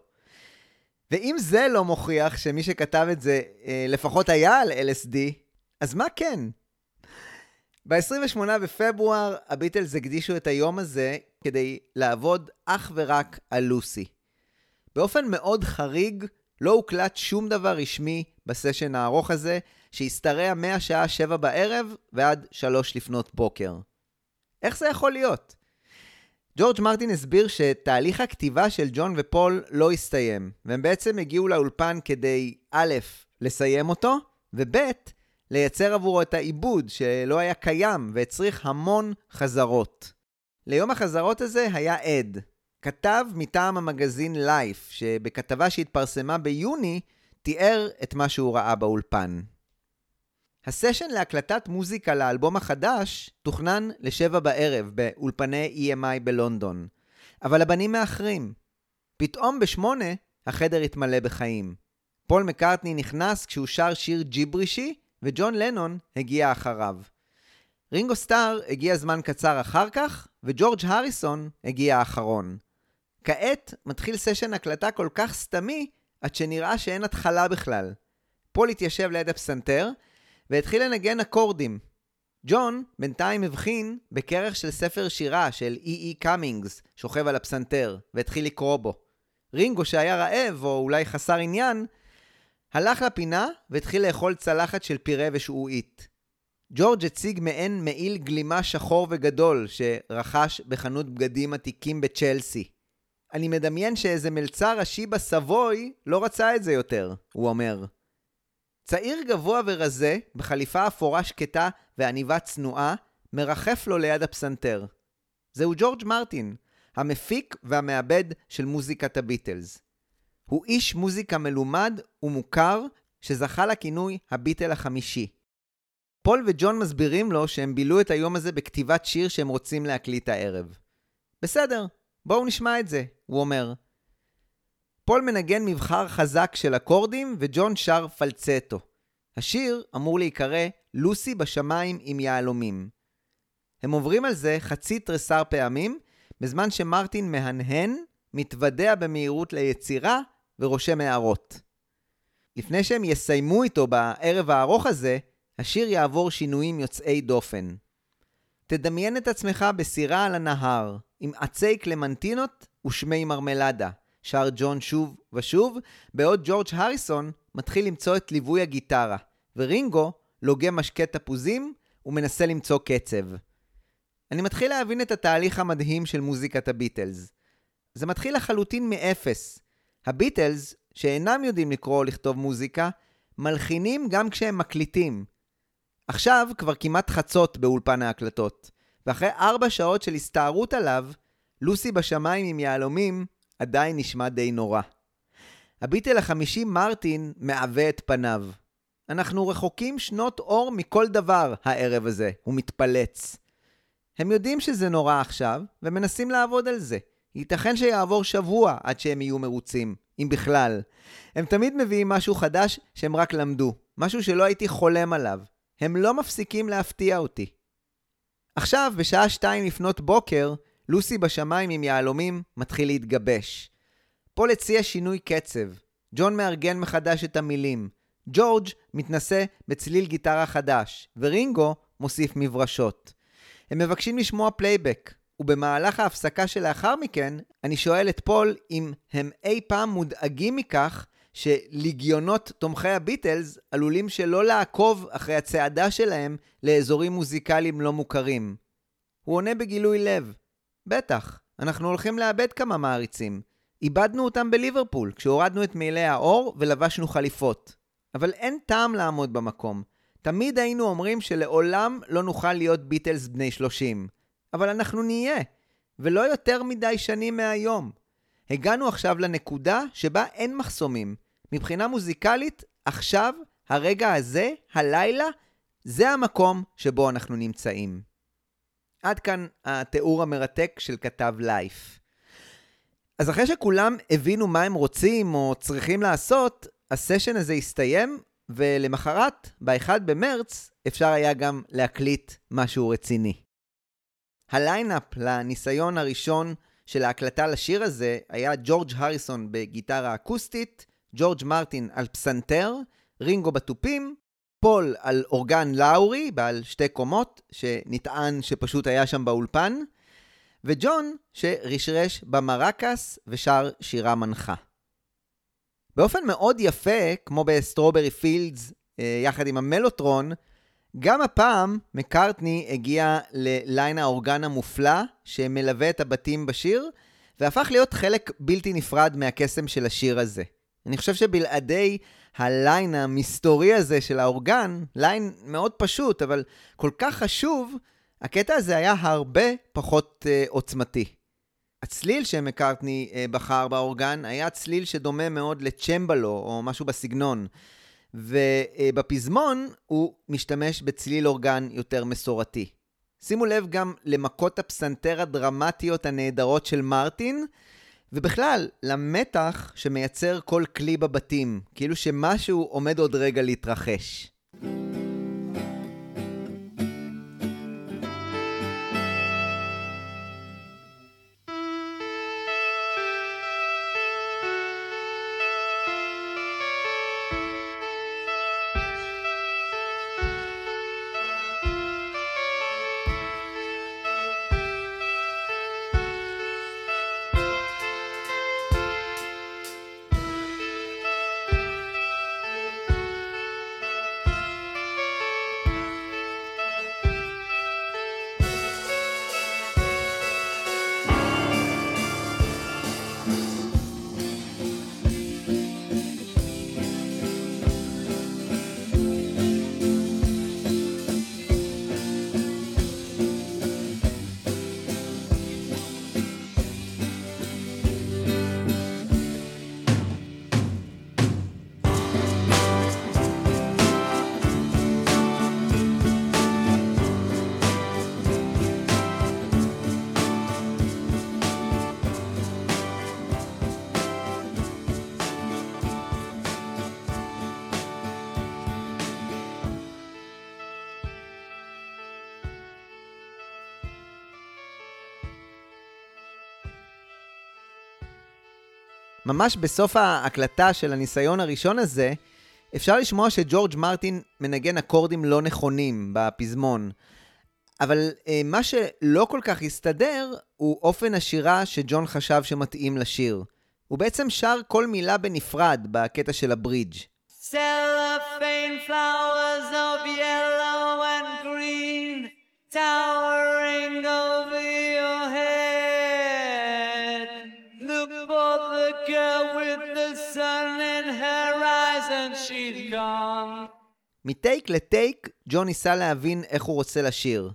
ואם זה לא מוכיח שמי שכתב את זה אה, לפחות היה על LSD, אז מה כן? ב-28 בפברואר הביטלס הקדישו את היום הזה כדי לעבוד אך ורק על לוסי. באופן מאוד חריג, לא הוקלט שום דבר רשמי בסשן הארוך הזה, שהשתרע מהשעה 7 בערב ועד 3 לפנות בוקר. איך זה יכול להיות? ג'ורג' מרטין הסביר שתהליך הכתיבה של ג'ון ופול לא הסתיים, והם בעצם הגיעו לאולפן כדי א', לסיים אותו, וב', לייצר עבורו את העיבוד שלא היה קיים והצריך המון חזרות. ליום החזרות הזה היה עד, כתב מטעם המגזין לייף, שבכתבה שהתפרסמה ביוני, תיאר את מה שהוא ראה באולפן. הסשן להקלטת מוזיקה לאלבום החדש תוכנן לשבע בערב באולפני EMI בלונדון, אבל הבנים מאחרים. פתאום בשמונה החדר התמלא בחיים. פול מקארטני נכנס כשהוא שר שיר ג'יברישי, וג'ון לנון הגיע אחריו. רינגו סטאר הגיע זמן קצר אחר כך, וג'ורג' הריסון הגיע האחרון. כעת מתחיל סשן הקלטה כל כך סתמי, עד שנראה שאין התחלה בכלל. פול התיישב ליד הפסנתר, והתחיל לנגן אקורדים. ג'ון בינתיים הבחין בכרך של ספר שירה של אי.אי קאמינגס, שוכב על הפסנתר, והתחיל לקרוא בו. רינגו שהיה רעב, או אולי חסר עניין, הלך לפינה והתחיל לאכול צלחת של פירה ושעועית. ג'ורג' הציג מעין מעיל גלימה שחור וגדול שרכש בחנות בגדים עתיקים בצ'לסי. אני מדמיין שאיזה מלצר ראשי בסבוי לא רצה את זה יותר, הוא אומר. צעיר גבוה ורזה, בחליפה אפורה שקטה ועניבה צנועה, מרחף לו ליד הפסנתר. זהו ג'ורג' מרטין, המפיק והמעבד של מוזיקת הביטלס. הוא איש מוזיקה מלומד ומוכר, שזכה לכינוי הביטל החמישי. פול וג'ון מסבירים לו שהם בילו את היום הזה בכתיבת שיר שהם רוצים להקליט הערב. בסדר, בואו נשמע את זה, הוא אומר. פול מנגן מבחר חזק של אקורדים וג'ון שר פלצטו. השיר אמור להיקרא "לוסי בשמיים עם יהלומים". הם עוברים על זה חצי תריסר פעמים, בזמן שמרטין מהנהן, מתוודע במהירות ליצירה ורושם הערות. לפני שהם יסיימו איתו בערב הארוך הזה, השיר יעבור שינויים יוצאי דופן. תדמיין את עצמך בסירה על הנהר, עם עצי קלמנטינות ושמי מרמלדה, שר ג'ון שוב ושוב, בעוד ג'ורג' הריסון מתחיל למצוא את ליווי הגיטרה, ורינגו לוגם משקה תפוזים ומנסה למצוא קצב. אני מתחיל להבין את התהליך המדהים של מוזיקת הביטלס. זה מתחיל לחלוטין מאפס. הביטלס, שאינם יודעים לקרוא או לכתוב מוזיקה, מלחינים גם כשהם מקליטים. עכשיו כבר כמעט חצות באולפן ההקלטות, ואחרי ארבע שעות של הסתערות עליו, לוסי בשמיים עם יהלומים עדיין נשמע די נורא. הביטל החמישי מרטין מעווה את פניו. אנחנו רחוקים שנות אור מכל דבר הערב הזה, הוא מתפלץ. הם יודעים שזה נורא עכשיו, ומנסים לעבוד על זה. ייתכן שיעבור שבוע עד שהם יהיו מרוצים, אם בכלל. הם תמיד מביאים משהו חדש שהם רק למדו, משהו שלא הייתי חולם עליו. הם לא מפסיקים להפתיע אותי. עכשיו, בשעה שתיים לפנות בוקר, לוסי בשמיים עם יהלומים מתחיל להתגבש. פול הציע שינוי קצב. ג'ון מארגן מחדש את המילים. ג'ורג' מתנסה בצליל גיטרה חדש, ורינגו מוסיף מברשות. הם מבקשים לשמוע פלייבק, ובמהלך ההפסקה שלאחר מכן, אני שואל את פול אם הם אי פעם מודאגים מכך שליגיונות תומכי הביטלס עלולים שלא לעקוב אחרי הצעדה שלהם לאזורים מוזיקליים לא מוכרים. הוא עונה בגילוי לב, בטח, אנחנו הולכים לאבד כמה מעריצים. איבדנו אותם בליברפול, כשהורדנו את מעילי העור ולבשנו חליפות. אבל אין טעם לעמוד במקום. תמיד היינו אומרים שלעולם לא נוכל להיות ביטלס בני 30. אבל אנחנו נהיה, ולא יותר מדי שנים מהיום. הגענו עכשיו לנקודה שבה אין מחסומים. מבחינה מוזיקלית, עכשיו, הרגע הזה, הלילה, זה המקום שבו אנחנו נמצאים. עד כאן התיאור המרתק של כתב לייף. אז אחרי שכולם הבינו מה הם רוצים או צריכים לעשות, הסשן הזה הסתיים, ולמחרת, ב-1 במרץ, אפשר היה גם להקליט משהו רציני. הליינאפ לניסיון הראשון של ההקלטה לשיר הזה היה ג'ורג' הריסון בגיטרה אקוסטית, ג'ורג' מרטין על פסנתר, רינגו בתופים, פול על אורגן לאורי בעל שתי קומות, שנטען שפשוט היה שם באולפן, וג'ון שרשרש במרקס ושר שירה מנחה. באופן מאוד יפה, כמו ב Strawberry Fields, אה, יחד עם המלוטרון, גם הפעם מקארטני הגיע ל line האורגן המופלא שמלווה את הבתים בשיר, והפך להיות חלק בלתי נפרד מהקסם של השיר הזה. אני חושב שבלעדי ה line המסתורי הזה של האורגן, line מאוד פשוט, אבל כל כך חשוב, הקטע הזה היה הרבה פחות uh, עוצמתי. הצליל שמקארטני uh, בחר באורגן היה צליל שדומה מאוד לצ'מבלו או משהו בסגנון. ובפזמון הוא משתמש בצליל אורגן יותר מסורתי. שימו לב גם למכות הפסנתר הדרמטיות הנהדרות של מרטין, ובכלל, למתח שמייצר כל כלי בבתים, כאילו שמשהו עומד עוד רגע להתרחש. ממש בסוף ההקלטה של הניסיון הראשון הזה, אפשר לשמוע שג'ורג' מרטין מנגן אקורדים לא נכונים בפזמון. אבל אה, מה שלא כל כך הסתדר הוא אופן השירה שג'ון חשב שמתאים לשיר. הוא בעצם שר כל מילה בנפרד בקטע של הברידג'. Cellophane flowers of yellow and green towering over מטייק לטייק, ג'ון ניסה להבין איך הוא רוצה לשיר.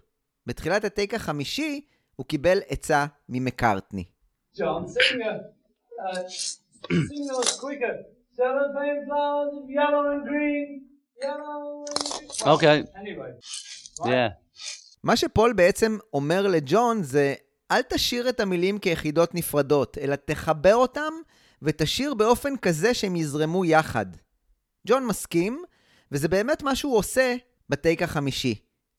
בתחילת הטייק החמישי, הוא קיבל עצה ממקארטני. John, sing, uh, sing those quicker. Cellophane flowers of yellow and green, yellow and green. Okay. Anyway. Yeah. מה שפול בעצם אומר לג'ון זה, אל תשאיר את המילים כיחידות נפרדות, אלא תחבר אותם ותשאיר באופן כזה שהם יזרמו יחד. ג'ון מסכים, וזה באמת מה שהוא עושה בטייק החמישי.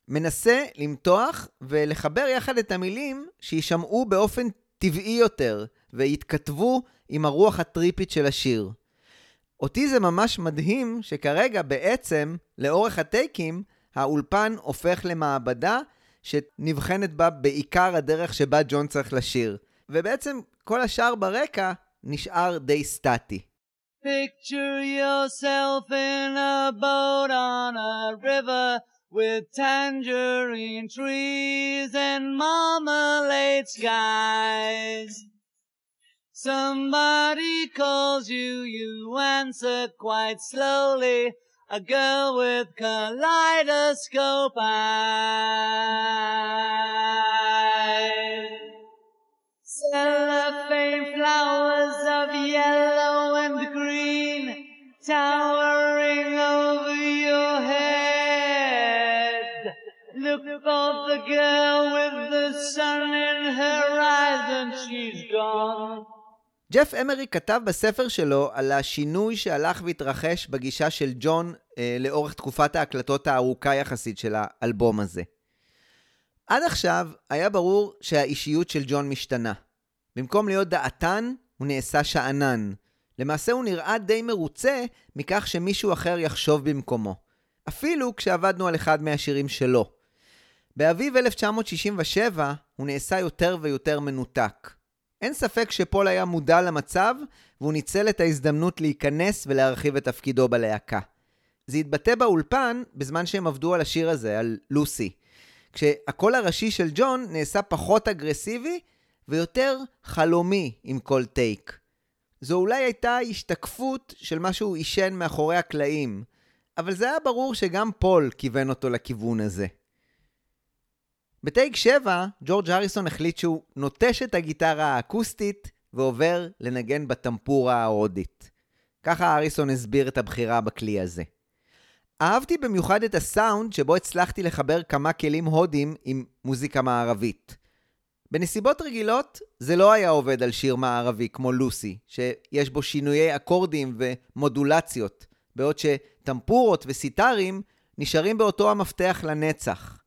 מנסה למתוח ולחבר יחד את המילים שיישמעו באופן טבעי יותר, ויתכתבו עם הרוח הטריפית של השיר. אותי זה ממש מדהים שכרגע בעצם, לאורך הטייקים, האולפן הופך למעבדה שנבחנת בה בעיקר הדרך שבה ג'ון צריך לשיר. ובעצם כל השאר ברקע נשאר די סטטי. Picture yourself in a boat on a river with tangerine trees and marmalade skies. Somebody calls you, you answer quite slowly. A girl with kaleidoscope eyes. Cellophane flowers of yellow and green towering over your head. Look for the girl with the sun in her eyes and she's gone. ג'ף אמרי כתב בספר שלו על השינוי שהלך והתרחש בגישה של ג'ון אה, לאורך תקופת ההקלטות הארוכה יחסית של האלבום הזה. עד עכשיו היה ברור שהאישיות של ג'ון משתנה. במקום להיות דעתן, הוא נעשה שאנן. למעשה הוא נראה די מרוצה מכך שמישהו אחר יחשוב במקומו. אפילו כשעבדנו על אחד מהשירים שלו. באביב 1967 הוא נעשה יותר ויותר מנותק. אין ספק שפול היה מודע למצב, והוא ניצל את ההזדמנות להיכנס ולהרחיב את תפקידו בלהקה. זה התבטא באולפן בזמן שהם עבדו על השיר הזה, על לוסי. כשהקול הראשי של ג'ון נעשה פחות אגרסיבי ויותר חלומי עם כל טייק. זו אולי הייתה השתקפות של מה שהוא עישן מאחורי הקלעים, אבל זה היה ברור שגם פול כיוון אותו לכיוון הזה. בטייק 7, ג'ורג' הריסון החליט שהוא נוטש את הגיטרה האקוסטית ועובר לנגן בטמבורה ההודית. ככה הריסון הסביר את הבחירה בכלי הזה. אהבתי במיוחד את הסאונד שבו הצלחתי לחבר כמה כלים הודים עם מוזיקה מערבית. בנסיבות רגילות זה לא היה עובד על שיר מערבי כמו לוסי, שיש בו שינויי אקורדים ומודולציות, בעוד שטמפורות וסיטרים נשארים באותו המפתח לנצח.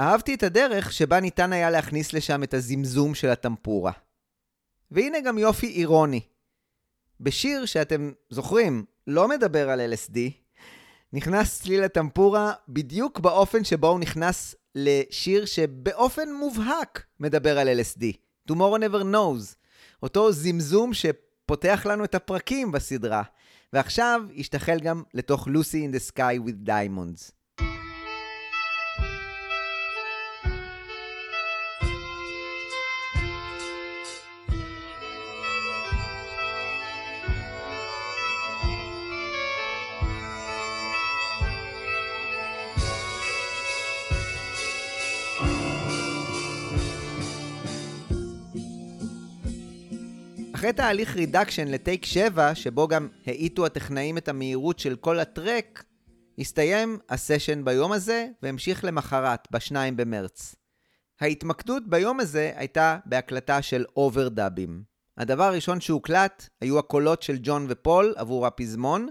אהבתי את הדרך שבה ניתן היה להכניס לשם את הזמזום של הטמפורה. והנה גם יופי אירוני. בשיר שאתם זוכרים, לא מדבר על LSD, נכנס צליל הטמפורה בדיוק באופן שבו הוא נכנס לשיר שבאופן מובהק מדבר על LSD. Tomorrow Never Knows. אותו זמזום שפותח לנו את הפרקים בסדרה. ועכשיו השתחל גם לתוך Lucy in the Sky with Diamonds. אחרי תהליך reduction לטייק 7, שבו גם האיטו הטכנאים את המהירות של כל ה track, הסתיים הסשן ביום הזה והמשיך למחרת, ב-2 במרץ. ההתמקדות ביום הזה הייתה בהקלטה של אוברדאבים. הדבר הראשון שהוקלט היו הקולות של ג'ון ופול עבור הפזמון,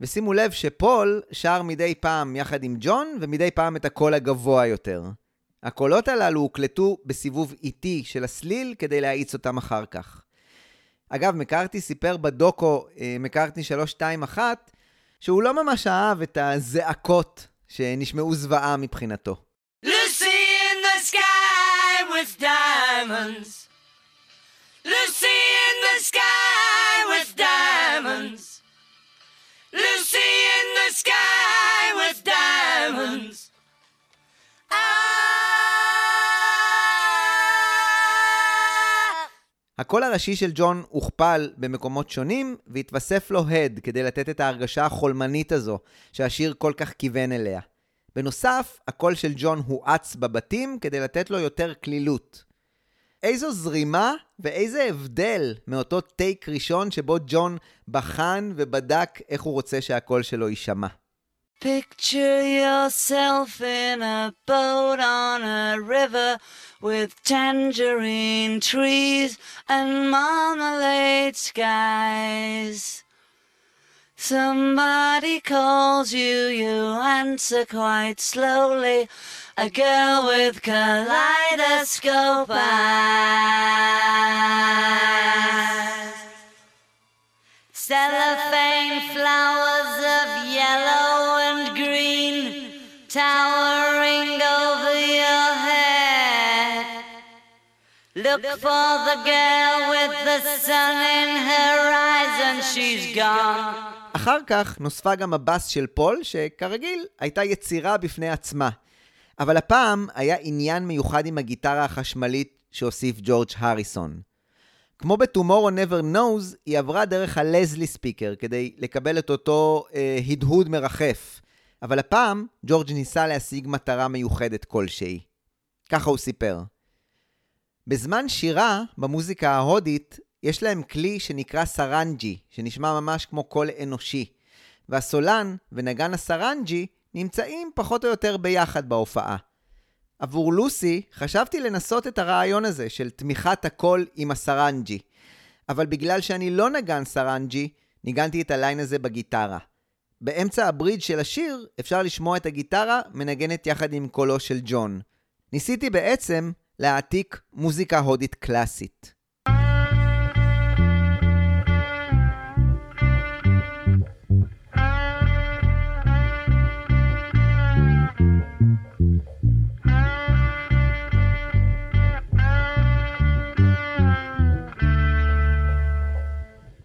ושימו לב שפול שר מדי פעם יחד עם ג'ון, ומדי פעם את הקול הגבוה יותר. הקולות הללו הוקלטו בסיבוב איטי של הסליל כדי להאיץ אותם אחר כך. אגב, מקארתי סיפר בדוקו אה, מקארטני 321 שהוא לא ממש אהב את הזעקות שנשמעו זוועה מבחינתו. Lucy in the sky with diamonds. Lucy in the sky with diamonds. Lucy in the sky with diamonds. הקול הראשי של ג'ון הוכפל במקומות שונים, והתווסף לו הד כדי לתת את ההרגשה החולמנית הזו שהשיר כל כך כיוון אליה. בנוסף, הקול של ג'ון הואץ בבתים כדי לתת לו יותר קלילות. איזו זרימה ואיזה הבדל מאותו טייק ראשון שבו ג'ון בחן ובדק איך הוא רוצה שהקול שלו יישמע. Picture yourself in a boat on a river with tangerine trees and marmalade skies. Somebody calls you, you answer quite slowly. A girl with kaleidoscope eyes. Cellophane flowers of yellow and green towering over your head. Look for the girl with the sun in her eyes and she's gone. אחר כך נוספה גם הבאס של פול, שכרגיל הייתה יצירה בפני עצמה. אבל הפעם היה עניין מיוחד עם הגיטרה החשמלית שהוסיף ג'ורג' הריסון. כמו ב-Tomorrow Never Knows, היא עברה דרך הלזלי ספיקר כדי לקבל את אותו אה, הדהוד מרחף. אבל הפעם ג'ורג' ניסה להשיג מטרה מיוחדת כלשהי. ככה הוא סיפר. בזמן שירה, במוזיקה ההודית, יש להם כלי שנקרא סרנג'י, שנשמע ממש כמו קול אנושי. והסולן ונגן הסרנג'י נמצאים פחות או יותר ביחד בהופעה. עבור לוסי, חשבתי לנסות את הרעיון הזה של תמיכת הקול עם הסרנג'י. אבל בגלל שאני לא נגן סרנג'י, ניגנתי את הליין הזה בגיטרה. באמצע הברידג' של השיר אפשר לשמוע את הגיטרה מנגנת יחד עם קולו של ג'ון. ניסיתי בעצם להעתיק מוזיקה הודית קלאסית.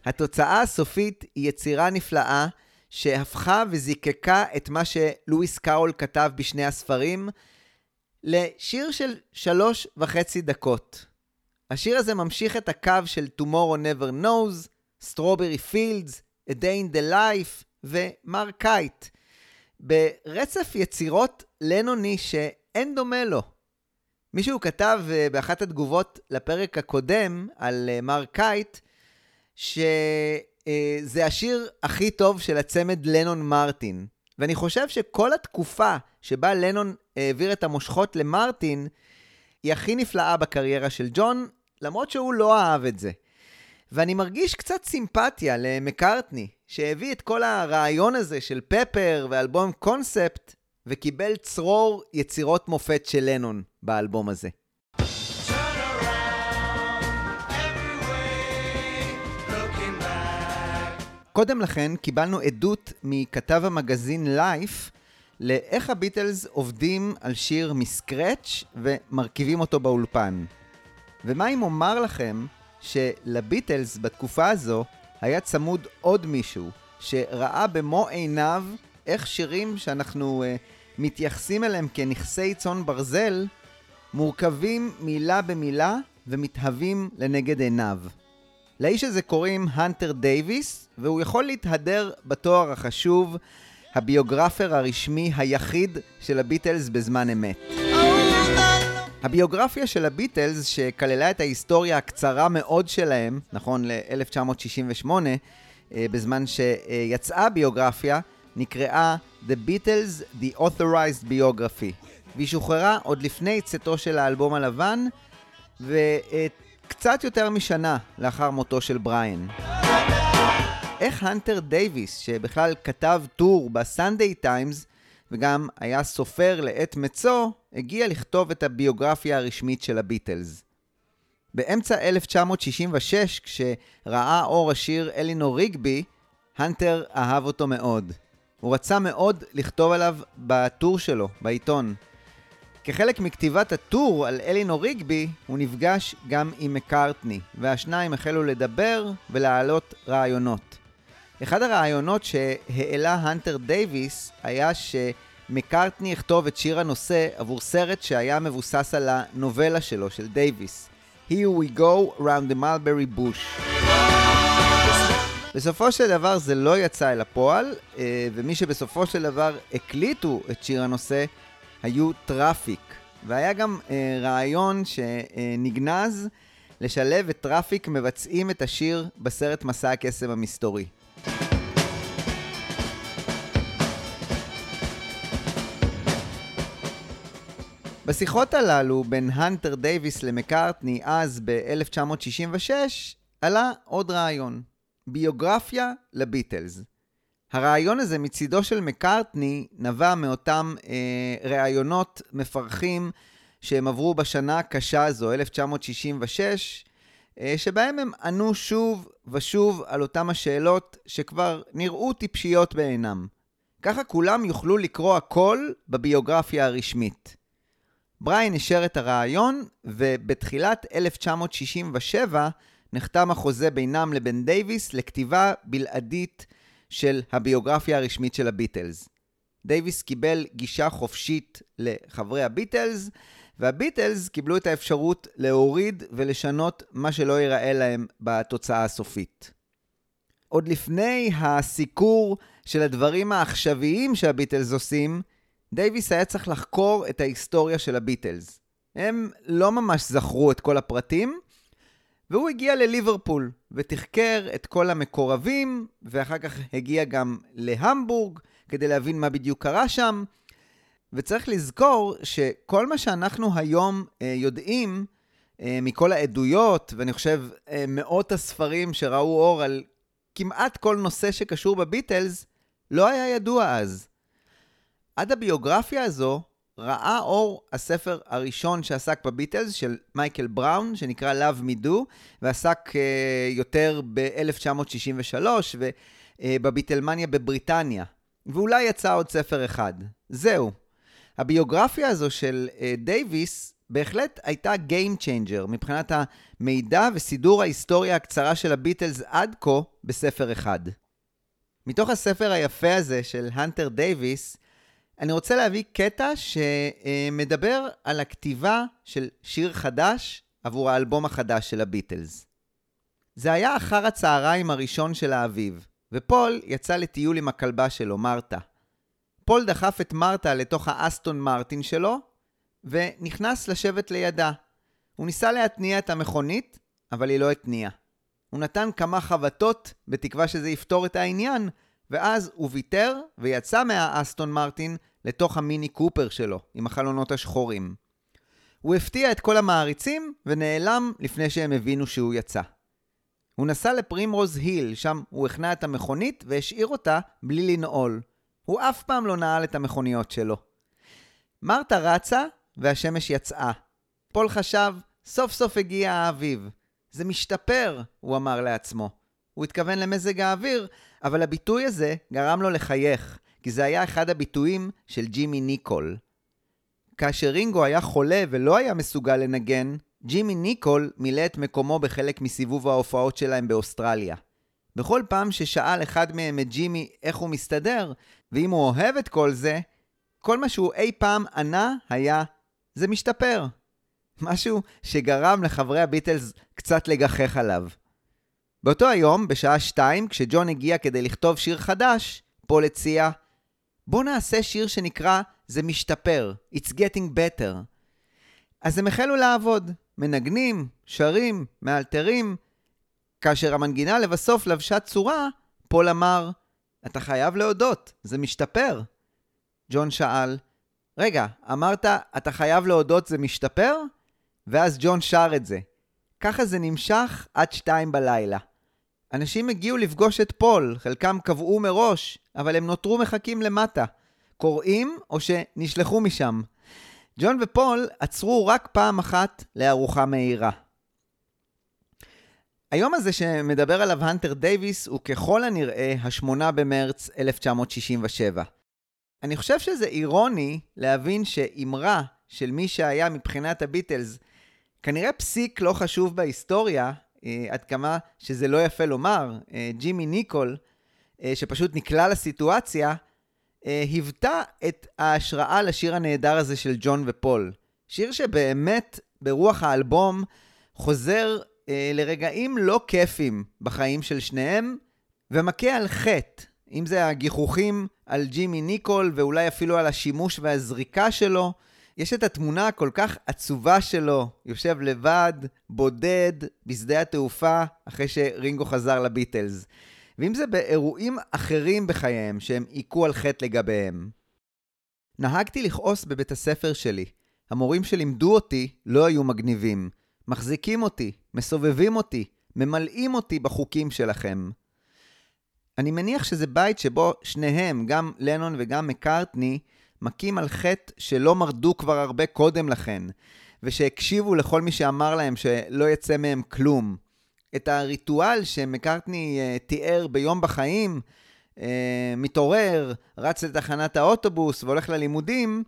התוצאה הסופית היא יצירה נפלאה שהפכה וזיקקה את מה שלואיס קאול כתב בשני הספרים לשיר של שלוש וחצי דקות. השיר הזה ממשיך את הקו של Tomorrow Never Knows, Strawberry Fields, A Day in the Life ומר קייט. ברצף יצירות לנוני שאין דומה לו. מישהו כתב אה, באחת התגובות לפרק הקודם על אה, מר קייט, שזה השיר הכי טוב של הצמד לנון מרטין. ואני חושב שכל התקופה שבה לנון העביר את המושכות למרטין, היא הכי נפלאה בקריירה של ג'ון, למרות שהוא לא אהב את זה. ואני מרגיש קצת סימפתיה למקארטני, שהביא את כל הרעיון הזה של פפר ואלבום קונספט, וקיבל צרור יצירות מופת של לנון באלבום הזה. קודם לכן קיבלנו עדות מכתב המגזין לייף לאיך הביטלס עובדים על שיר מסקרץ' ומרכיבים אותו באולפן. ומה אם אומר לכם שלביטלס בתקופה הזו היה צמוד עוד מישהו שראה במו עיניו איך שירים שאנחנו uh, מתייחסים אליהם כנכסי צאן ברזל מורכבים מילה במילה ומתהווים לנגד עיניו. לאיש הזה קוראים הנטר דייוויס, והוא יכול להתהדר בתואר החשוב, ה biographer הרשמי היחיד של הביטלס בזמן אמת. הביוגרפיה של הביטלס, שכללה את ההיסטוריה הקצרה מאוד שלהם, נכון ל-1968, בזמן שיצאה הביוגרפיה, נקראה The Beatles The Authorized Biography, והיא שוחררה עוד לפני צאתו של האלבום הלבן, וקצת יותר משנה לאחר מותו של בריין. איך הנטר דייוויס, שבכלל כתב טור בסנדיי טיימס, וגם היה סופר לעת מצוא, הגיע לכתוב את הביוגרפיה הרשמית של הביטלס. באמצע 1966, כשראה אור השיר אלינור ריגבי, הנטר אהב אותו מאוד. הוא רצה מאוד לכתוב עליו בטור שלו, בעיתון. כחלק מכתיבת הטור על אלינור ריגבי, הוא נפגש גם עם מקארטני, והשניים החלו לדבר ולהעלות רעיונות. אחד הרעיונות שהעלה הנטר דייוויס היה שמקארטני יכתוב את שיר הנושא עבור סרט שהיה מבוסס על הנובלה שלו, של דייוויס. Here we go round the mulberry bush. בסופו של דבר זה לא יצא אל הפועל, אה, ומי שבסופו של דבר הקליטו את שיר הנושא היו טראפיק. והיה גם אה, רעיון שנגנז לשלב את טראפיק מבצעים את השיר בסרט מסע הקסם המסתורי. בשיחות הללו בין הנטר דייוויס למקארטני אז ב-1966 עלה עוד רעיון, ביוגרפיה לביטלס. הרעיון הזה מצידו של מקארטני נבע מאותם אה, ראיונות מפרכים שהם עברו בשנה הקשה הזו, 1966, אה, שבהם הם ענו שוב ושוב על אותם השאלות שכבר נראו טיפשיות בעינם. ככה כולם יוכלו לקרוא הכל בביוגרפיה הרשמית. בריין אישר את הרעיון, ובתחילת 1967 נחתם החוזה בינם לבין דייוויס לכתיבה בלעדית של הביוגרפיה הרשמית של הביטלס. דייוויס קיבל גישה חופשית לחברי הביטלס, והביטלס קיבלו את האפשרות להוריד ולשנות מה שלא ייראה להם בתוצאה הסופית. עוד לפני הסיקור של הדברים העכשוויים שהביטלס עושים, דייוויס היה צריך לחקור את ההיסטוריה של הביטלס. הם לא ממש זכרו את כל הפרטים, והוא הגיע לליברפול ותחקר את כל המקורבים, ואחר כך הגיע גם להמבורג כדי להבין מה בדיוק קרה שם. וצריך לזכור שכל מה שאנחנו היום אה, יודעים אה, מכל העדויות, ואני חושב אה, מאות הספרים שראו אור על כמעט כל נושא שקשור בביטלס, לא היה ידוע אז. עד הביוגרפיה הזו ראה אור הספר הראשון שעסק בביטלס של מייקל בראון, שנקרא Love Me Do, ועסק uh, יותר ב-1963 ובביטלמניה בבריטניה. ואולי יצא עוד ספר אחד. זהו. הביוגרפיה הזו של uh, דייוויס בהחלט הייתה Game Changer מבחינת המידע וסידור ההיסטוריה הקצרה של הביטלס עד כה בספר אחד. מתוך הספר היפה הזה של הנטר דייוויס, אני רוצה להביא קטע שמדבר על הכתיבה של שיר חדש עבור האלבום החדש של הביטלס. זה היה אחר הצהריים הראשון של האביב, ופול יצא לטיול עם הכלבה שלו, מרתה. פול דחף את מרתה לתוך האסטון מרטין שלו, ונכנס לשבת לידה. הוא ניסה להתניע את המכונית, אבל היא לא התניעה. הוא נתן כמה חבטות, בתקווה שזה יפתור את העניין, ואז הוא ויתר ויצא מהאסטון מרטין לתוך המיני קופר שלו, עם החלונות השחורים. הוא הפתיע את כל המעריצים ונעלם לפני שהם הבינו שהוא יצא. הוא נסע לפרימרוז היל, שם הוא הכנע את המכונית והשאיר אותה בלי לנעול. הוא אף פעם לא נעל את המכוניות שלו. מרתה רצה והשמש יצאה. פול חשב, סוף סוף הגיע האביב. זה משתפר, הוא אמר לעצמו. הוא התכוון למזג האוויר, אבל הביטוי הזה גרם לו לחייך, כי זה היה אחד הביטויים של ג'ימי ניקול. כאשר רינגו היה חולה ולא היה מסוגל לנגן, ג'ימי ניקול מילא את מקומו בחלק מסיבוב ההופעות שלהם באוסטרליה. בכל פעם ששאל אחד מהם את ג'ימי איך הוא מסתדר, ואם הוא אוהב את כל זה, כל מה שהוא אי פעם ענה היה, זה משתפר. משהו שגרם לחברי הביטלס קצת לגחך עליו. באותו היום, בשעה שתיים, כשג'ון הגיע כדי לכתוב שיר חדש, פול הציע, בוא נעשה שיר שנקרא "זה משתפר", It's getting better. אז הם החלו לעבוד, מנגנים, שרים, מאלתרים. כאשר המנגינה לבסוף לבשה צורה, פול אמר, אתה חייב להודות, זה משתפר. ג'ון שאל, רגע, אמרת, אתה חייב להודות, זה משתפר? ואז ג'ון שר את זה. ככה זה נמשך עד שתיים בלילה. אנשים הגיעו לפגוש את פול, חלקם קבעו מראש, אבל הם נותרו מחכים למטה. קוראים או שנשלחו משם. ג'ון ופול עצרו רק פעם אחת לארוחה מהירה. היום הזה שמדבר עליו הנטר דייוויס הוא ככל הנראה השמונה במרץ 1967. אני חושב שזה אירוני להבין שאמרה של מי שהיה מבחינת הביטלס כנראה פסיק לא חשוב בהיסטוריה, עד כמה שזה לא יפה לומר, אה, ג'ימי ניקול, אה, שפשוט נקלע לסיטואציה, אה, היוותה את ההשראה לשיר הנהדר הזה של ג'ון ופול. שיר שבאמת ברוח האלבום חוזר אה, לרגעים לא כיפים בחיים של שניהם, ומכה על חטא, אם זה הגיחוכים על ג'ימי ניקול ואולי אפילו על השימוש והזריקה שלו. יש את התמונה הכל כך עצובה שלו, יושב לבד, בודד, בשדה התעופה, אחרי שרינגו חזר לביטלס. ואם זה באירועים אחרים בחייהם שהם היכו על חטא לגביהם. נהגתי לכעוס בבית הספר שלי. המורים שלימדו אותי לא היו מגניבים. מחזיקים אותי, מסובבים אותי, ממלאים אותי בחוקים שלכם. אני מניח שזה בית שבו שניהם, גם לנון וגם מקארטני, מכים על חטא שלא מרדו כבר הרבה קודם לכן, ושהקשיבו לכל מי שאמר להם שלא יצא מהם כלום. את הריטואל שמקארטני uh, תיאר ביום בחיים, uh, מתעורר, רץ לתחנת האוטובוס והולך ללימודים,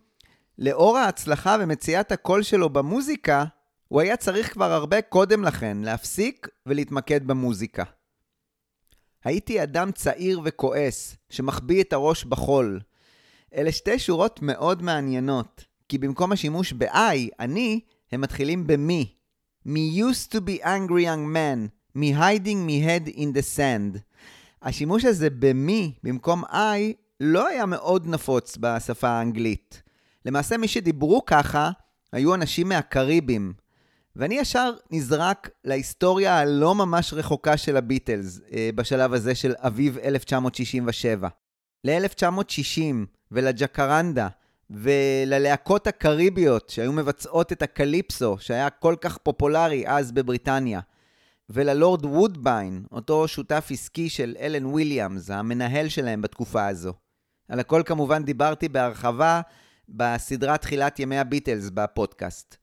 לאור ההצלחה ומציאת הקול שלו במוזיקה, הוא היה צריך כבר הרבה קודם לכן להפסיק ולהתמקד במוזיקה. הייתי אדם צעיר וכועס, שמחביא את הראש בחול. אלה שתי שורות מאוד מעניינות, כי במקום השימוש ב-I, אני, הם מתחילים ב-me. Me used to be angry young man, me hiding me head in the sand. השימוש הזה ב-me במקום I לא היה מאוד נפוץ בשפה האנגלית. למעשה מי שדיברו ככה היו אנשים מהקריבים. ואני ישר נזרק להיסטוריה הלא ממש רחוקה של הביטלס, אה, בשלב הזה של אביב 1967. ל-1960 ולג'קרנדה וללהקות הקריביות שהיו מבצעות את הקליפסו, שהיה כל כך פופולרי אז בבריטניה, וללורד וודביין, אותו שותף עסקי של אלן וויליאמס, המנהל שלהם בתקופה הזו. על הכל כמובן דיברתי בהרחבה בסדרת תחילת ימי הביטלס בפודקאסט.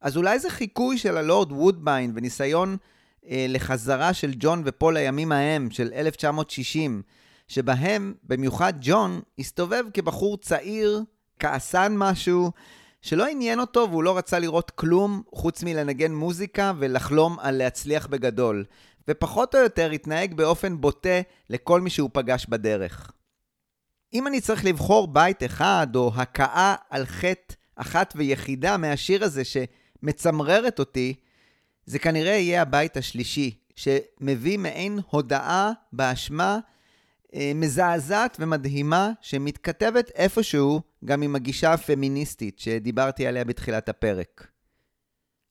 אז אולי זה חיקוי של הלורד וודביין וניסיון אה, לחזרה של ג'ון ופול לימים ההם של 1960, שבהם במיוחד ג'ון הסתובב כבחור צעיר, כעסן משהו, שלא עניין אותו והוא לא רצה לראות כלום חוץ מלנגן מוזיקה ולחלום על להצליח בגדול, ופחות או יותר התנהג באופן בוטה לכל מי שהוא פגש בדרך. אם אני צריך לבחור בית אחד או הכאה על חטא אחת ויחידה מהשיר הזה שמצמררת אותי, זה כנראה יהיה הבית השלישי, שמביא מעין הודאה באשמה מזעזעת ומדהימה, שמתכתבת איפשהו גם עם הגישה הפמיניסטית שדיברתי עליה בתחילת הפרק.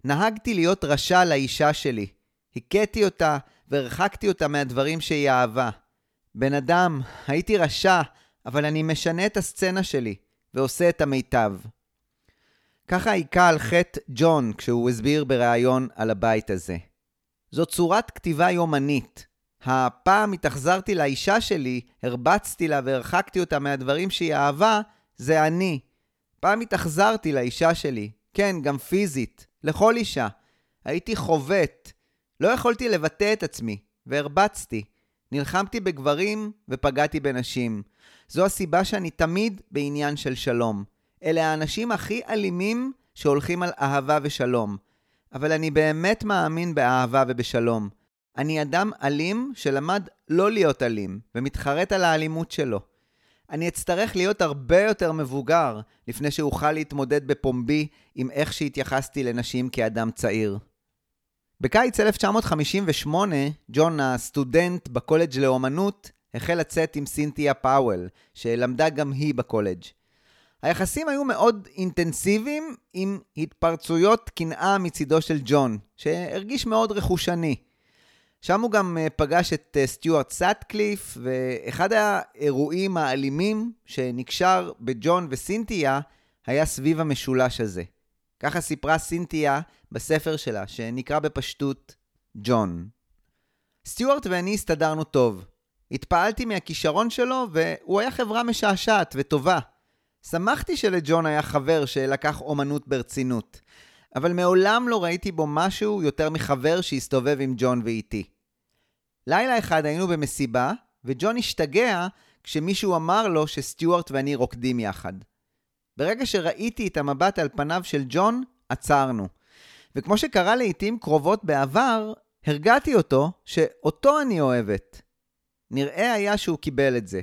נהגתי להיות רשע לאישה שלי. הכיתי אותה והרחקתי אותה מהדברים שהיא אהבה. בן אדם, הייתי רשע, אבל אני משנה את הסצנה שלי, ועושה את המיטב. ככה היכה על חטא ג'ון כשהוא הסביר בריאיון על הבית הזה. זו צורת כתיבה יומנית. הפעם התאכזרתי לאישה שלי, הרבצתי לה והרחקתי אותה מהדברים שהיא אהבה, זה אני. פעם התאכזרתי לאישה שלי, כן, גם פיזית, לכל אישה. הייתי חובט. לא יכולתי לבטא את עצמי, והרבצתי. נלחמתי בגברים ופגעתי בנשים. זו הסיבה שאני תמיד בעניין של שלום. אלה האנשים הכי אלימים שהולכים על אהבה ושלום. אבל אני באמת מאמין באהבה ובשלום. אני אדם אלים שלמד לא להיות אלים, ומתחרט על האלימות שלו. אני אצטרך להיות הרבה יותר מבוגר לפני שאוכל להתמודד בפומבי עם איך שהתייחסתי לנשים כאדם צעיר. בקיץ 1958, ג'ון, הסטודנט בקולג' לאומנות, החל לצאת עם סינתיה פאוול, שלמדה גם היא בקולג'. היחסים היו מאוד אינטנסיביים עם התפרצויות קנאה מצידו של ג'ון, שהרגיש מאוד רכושני. שם הוא גם אה, פגש את אה, סטיוארט סאטקליף, ואחד האירועים האלימים שנקשר בג'ון וסינתיה היה סביב המשולש הזה. ככה סיפרה סינתיה בספר שלה, שנקרא בפשטות ג'ון. סטיוארט ואני הסתדרנו טוב. התפעלתי מהכישרון שלו, והוא היה חברה משעשעת וטובה. שמחתי שלג'ון היה חבר שלקח אומנות ברצינות. אבל מעולם לא ראיתי בו משהו יותר מחבר שהסתובב עם ג'ון ואיתי. לילה אחד היינו במסיבה, וג'ון השתגע כשמישהו אמר לו שסטיוארט ואני רוקדים יחד. ברגע שראיתי את המבט על פניו של ג'ון, עצרנו. וכמו שקרה לעיתים קרובות בעבר, הרגעתי אותו שאותו אני אוהבת. נראה היה שהוא קיבל את זה,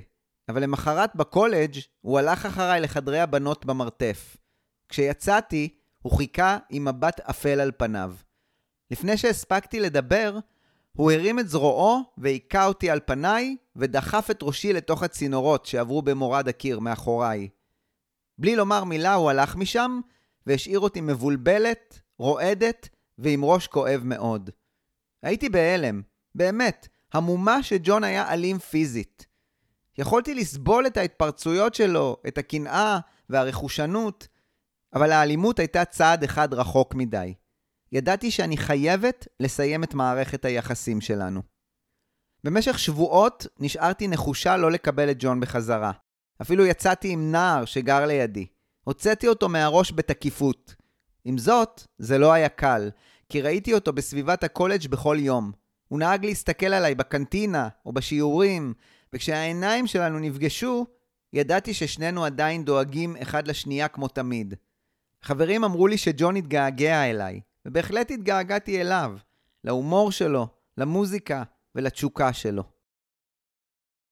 אבל למחרת בקולג' הוא הלך אחריי לחדרי הבנות במרתף. כשיצאתי, הוא חיכה עם מבט אפל על פניו. לפני שהספקתי לדבר, הוא הרים את זרועו והיכה אותי על פניי, ודחף את ראשי לתוך הצינורות שעברו במורד הקיר מאחוריי. בלי לומר מילה הוא הלך משם, והשאיר אותי מבולבלת, רועדת ועם ראש כואב מאוד. הייתי בהלם, באמת, המומה שג'ון היה אלים פיזית. יכולתי לסבול את ההתפרצויות שלו, את הקנאה והרכושנות, אבל האלימות הייתה צעד אחד רחוק מדי. ידעתי שאני חייבת לסיים את מערכת היחסים שלנו. במשך שבועות נשארתי נחושה לא לקבל את ג'ון בחזרה. אפילו יצאתי עם נער שגר לידי. הוצאתי אותו מהראש בתקיפות. עם זאת, זה לא היה קל, כי ראיתי אותו בסביבת הקולג' בכל יום. הוא נהג להסתכל עליי בקנטינה או בשיעורים, וכשהעיניים שלנו נפגשו, ידעתי ששנינו עדיין דואגים אחד לשנייה כמו תמיד. חברים אמרו לי שג'ון התגעגע אליי, ובהחלט התגעגעתי אליו, להומור שלו, למוזיקה ולתשוקה שלו.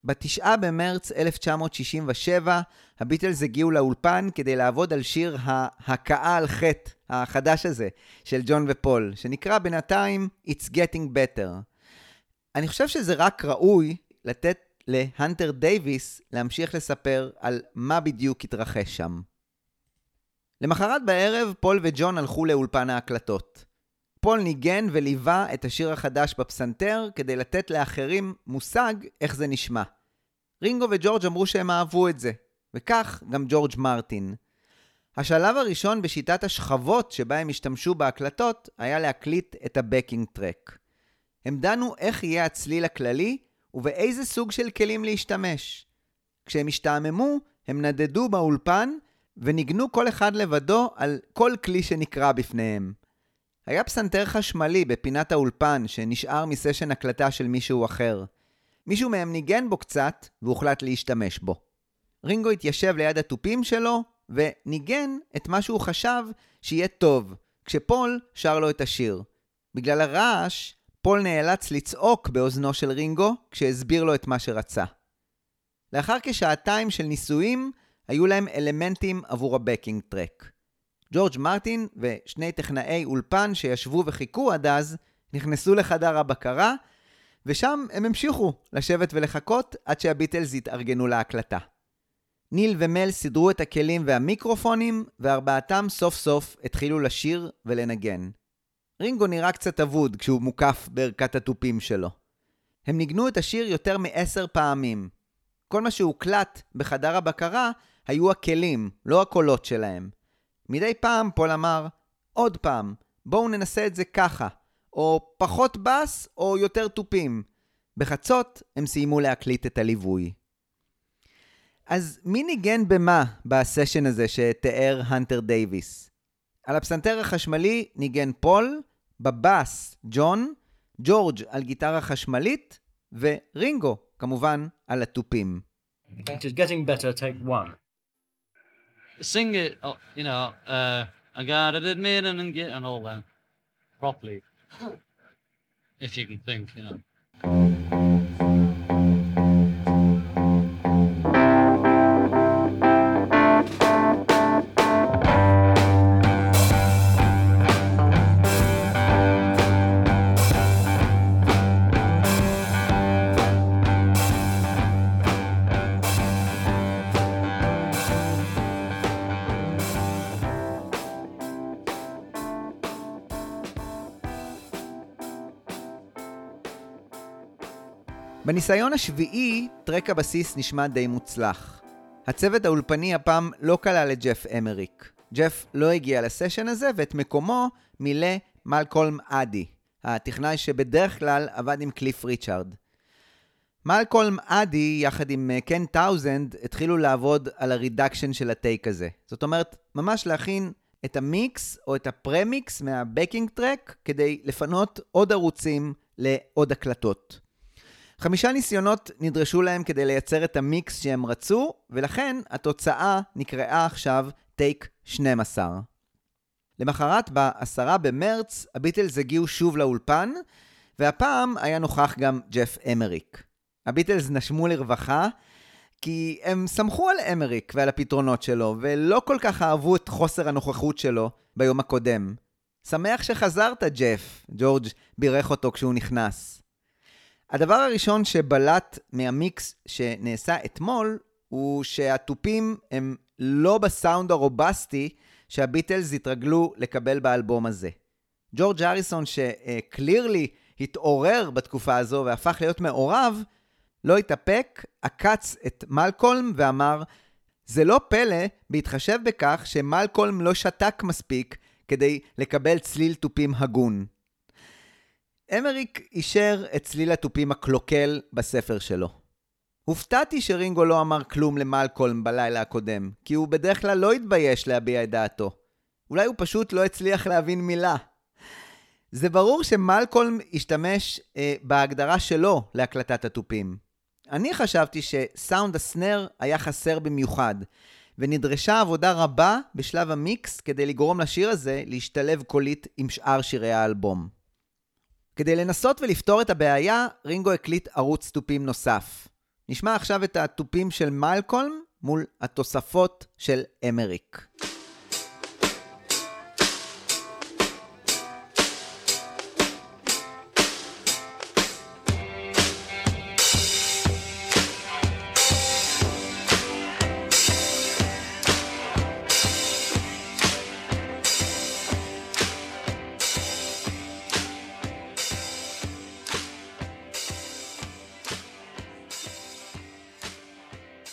בתשעה במרץ 1967, הביטלס הגיעו לאולפן כדי לעבוד על שיר ההכאה על חטא החדש הזה של ג'ון ופול, שנקרא בינתיים It's Getting Better. אני חושב שזה רק ראוי לתת להנטר דייוויס להמשיך לספר על מה בדיוק התרחש שם. למחרת בערב, פול וג'ון הלכו לאולפן ההקלטות. פול ניגן וליווה את השיר החדש בפסנתר כדי לתת לאחרים מושג איך זה נשמע. רינגו וג'ורג' אמרו שהם אהבו את זה, וכך גם ג'ורג' מרטין. השלב הראשון בשיטת השכבות שבה הם השתמשו בהקלטות היה להקליט את ה backing track. הם דנו איך יהיה הצליל הכללי ובאיזה סוג של כלים להשתמש. כשהם השתעממו, הם נדדו באולפן וניגנו כל אחד לבדו על כל כלי שנקרא בפניהם. היה פסנתר חשמלי בפינת האולפן שנשאר מסשן הקלטה של מישהו אחר. מישהו מהם ניגן בו קצת והוחלט להשתמש בו. רינגו התיישב ליד התופים שלו וניגן את מה שהוא חשב שיהיה טוב, כשפול שר לו את השיר. בגלל הרעש, פול נאלץ לצעוק באוזנו של רינגו כשהסביר לו את מה שרצה. לאחר כשעתיים של ניסויים, היו להם אלמנטים עבור הבקינג טרק. ג'ורג' מרטין ושני טכנאי אולפן שישבו וחיכו עד אז, נכנסו לחדר הבקרה, ושם הם המשיכו לשבת ולחכות עד שהביטלס יתארגנו להקלטה. ניל ומל סידרו את הכלים והמיקרופונים, וארבעתם סוף סוף התחילו לשיר ולנגן. רינגו נראה קצת אבוד כשהוא מוקף בערכת התופים שלו. הם ניגנו את השיר יותר מעשר פעמים. כל מה שהוקלט בחדר הבקרה היו הכלים, לא הקולות שלהם. מדי פעם פול אמר, עוד פעם, בואו ננסה את זה ככה, או פחות בס או יותר תופים. בחצות הם סיימו להקליט את הליווי. אז מי ניגן במה בסשן הזה שתיאר הנטר דייוויס? על הפסנתר החשמלי ניגן פול, בבאס ג'ון, ג'ורג' על גיטרה חשמלית, ורינגו, כמובן, על התופים. It is getting better, take one. Sing it, uh, you know, uh, I gotta admit and get and all that properly. If you can think, you know. בניסיון השביעי, track הבסיס נשמע די מוצלח. הצוות האולפני הפעם לא כלל את ג'ף אמריק. ג'ף לא הגיע לסשן הזה, ואת מקומו מילא מלקולם אדי, הטכנאי שבדרך כלל עבד עם קליף ריצ'ארד. מלקולם אדי, יחד עם אה, קן טאונסנד, התחילו לעבוד על ה reduction של ה take הזה. זאת אומרת, ממש להכין את המיקס או את ה premix מה backing track כדי לפנות עוד ערוצים לעוד הקלטות. חמישה ניסיונות נדרשו להם כדי לייצר את המיקס שהם רצו, ולכן התוצאה נקראה עכשיו טייק 12. למחרת, ב-10 במרץ, הביטלס הגיעו שוב לאולפן, והפעם היה נוכח גם ג'ף אמריק. הביטלס נשמו לרווחה, כי הם סמכו על אמריק ועל הפתרונות שלו, ולא כל כך אהבו את חוסר הנוכחות שלו ביום הקודם. שמח שחזרת, ג'ף, ג'ורג' בירך אותו כשהוא נכנס. הדבר הראשון שבלט מהמיקס שנעשה אתמול, הוא שהתופים הם לא בסאונד הרובסטי שהביטלס התרגלו לקבל באלבום הזה. ג'ורג' אריסון, שקלירלי התעורר בתקופה הזו והפך להיות מעורב, לא התאפק, עקץ את מלקולם ואמר, זה לא פלא, בהתחשב בכך שמלקולם לא שתק מספיק כדי לקבל צליל תופים הגון. אמריק אישר את צליל התופים הקלוקל בספר שלו. הופתעתי שרינגו לא אמר כלום למלקולם בלילה הקודם, כי הוא בדרך כלל לא התבייש להביע את דעתו. אולי הוא פשוט לא הצליח להבין מילה. זה ברור שמלקולם השתמש אה, בהגדרה שלו להקלטת התופים. אני חשבתי שסאונד הסנר היה חסר במיוחד, ונדרשה עבודה רבה בשלב המיקס כדי לגרום לשיר הזה להשתלב קולית עם שאר שירי האלבום. כדי לנסות ולפתור את הבעיה, רינגו הקליט ערוץ תופים נוסף. נשמע עכשיו את התופים של מלקולם מול התוספות של אמריק.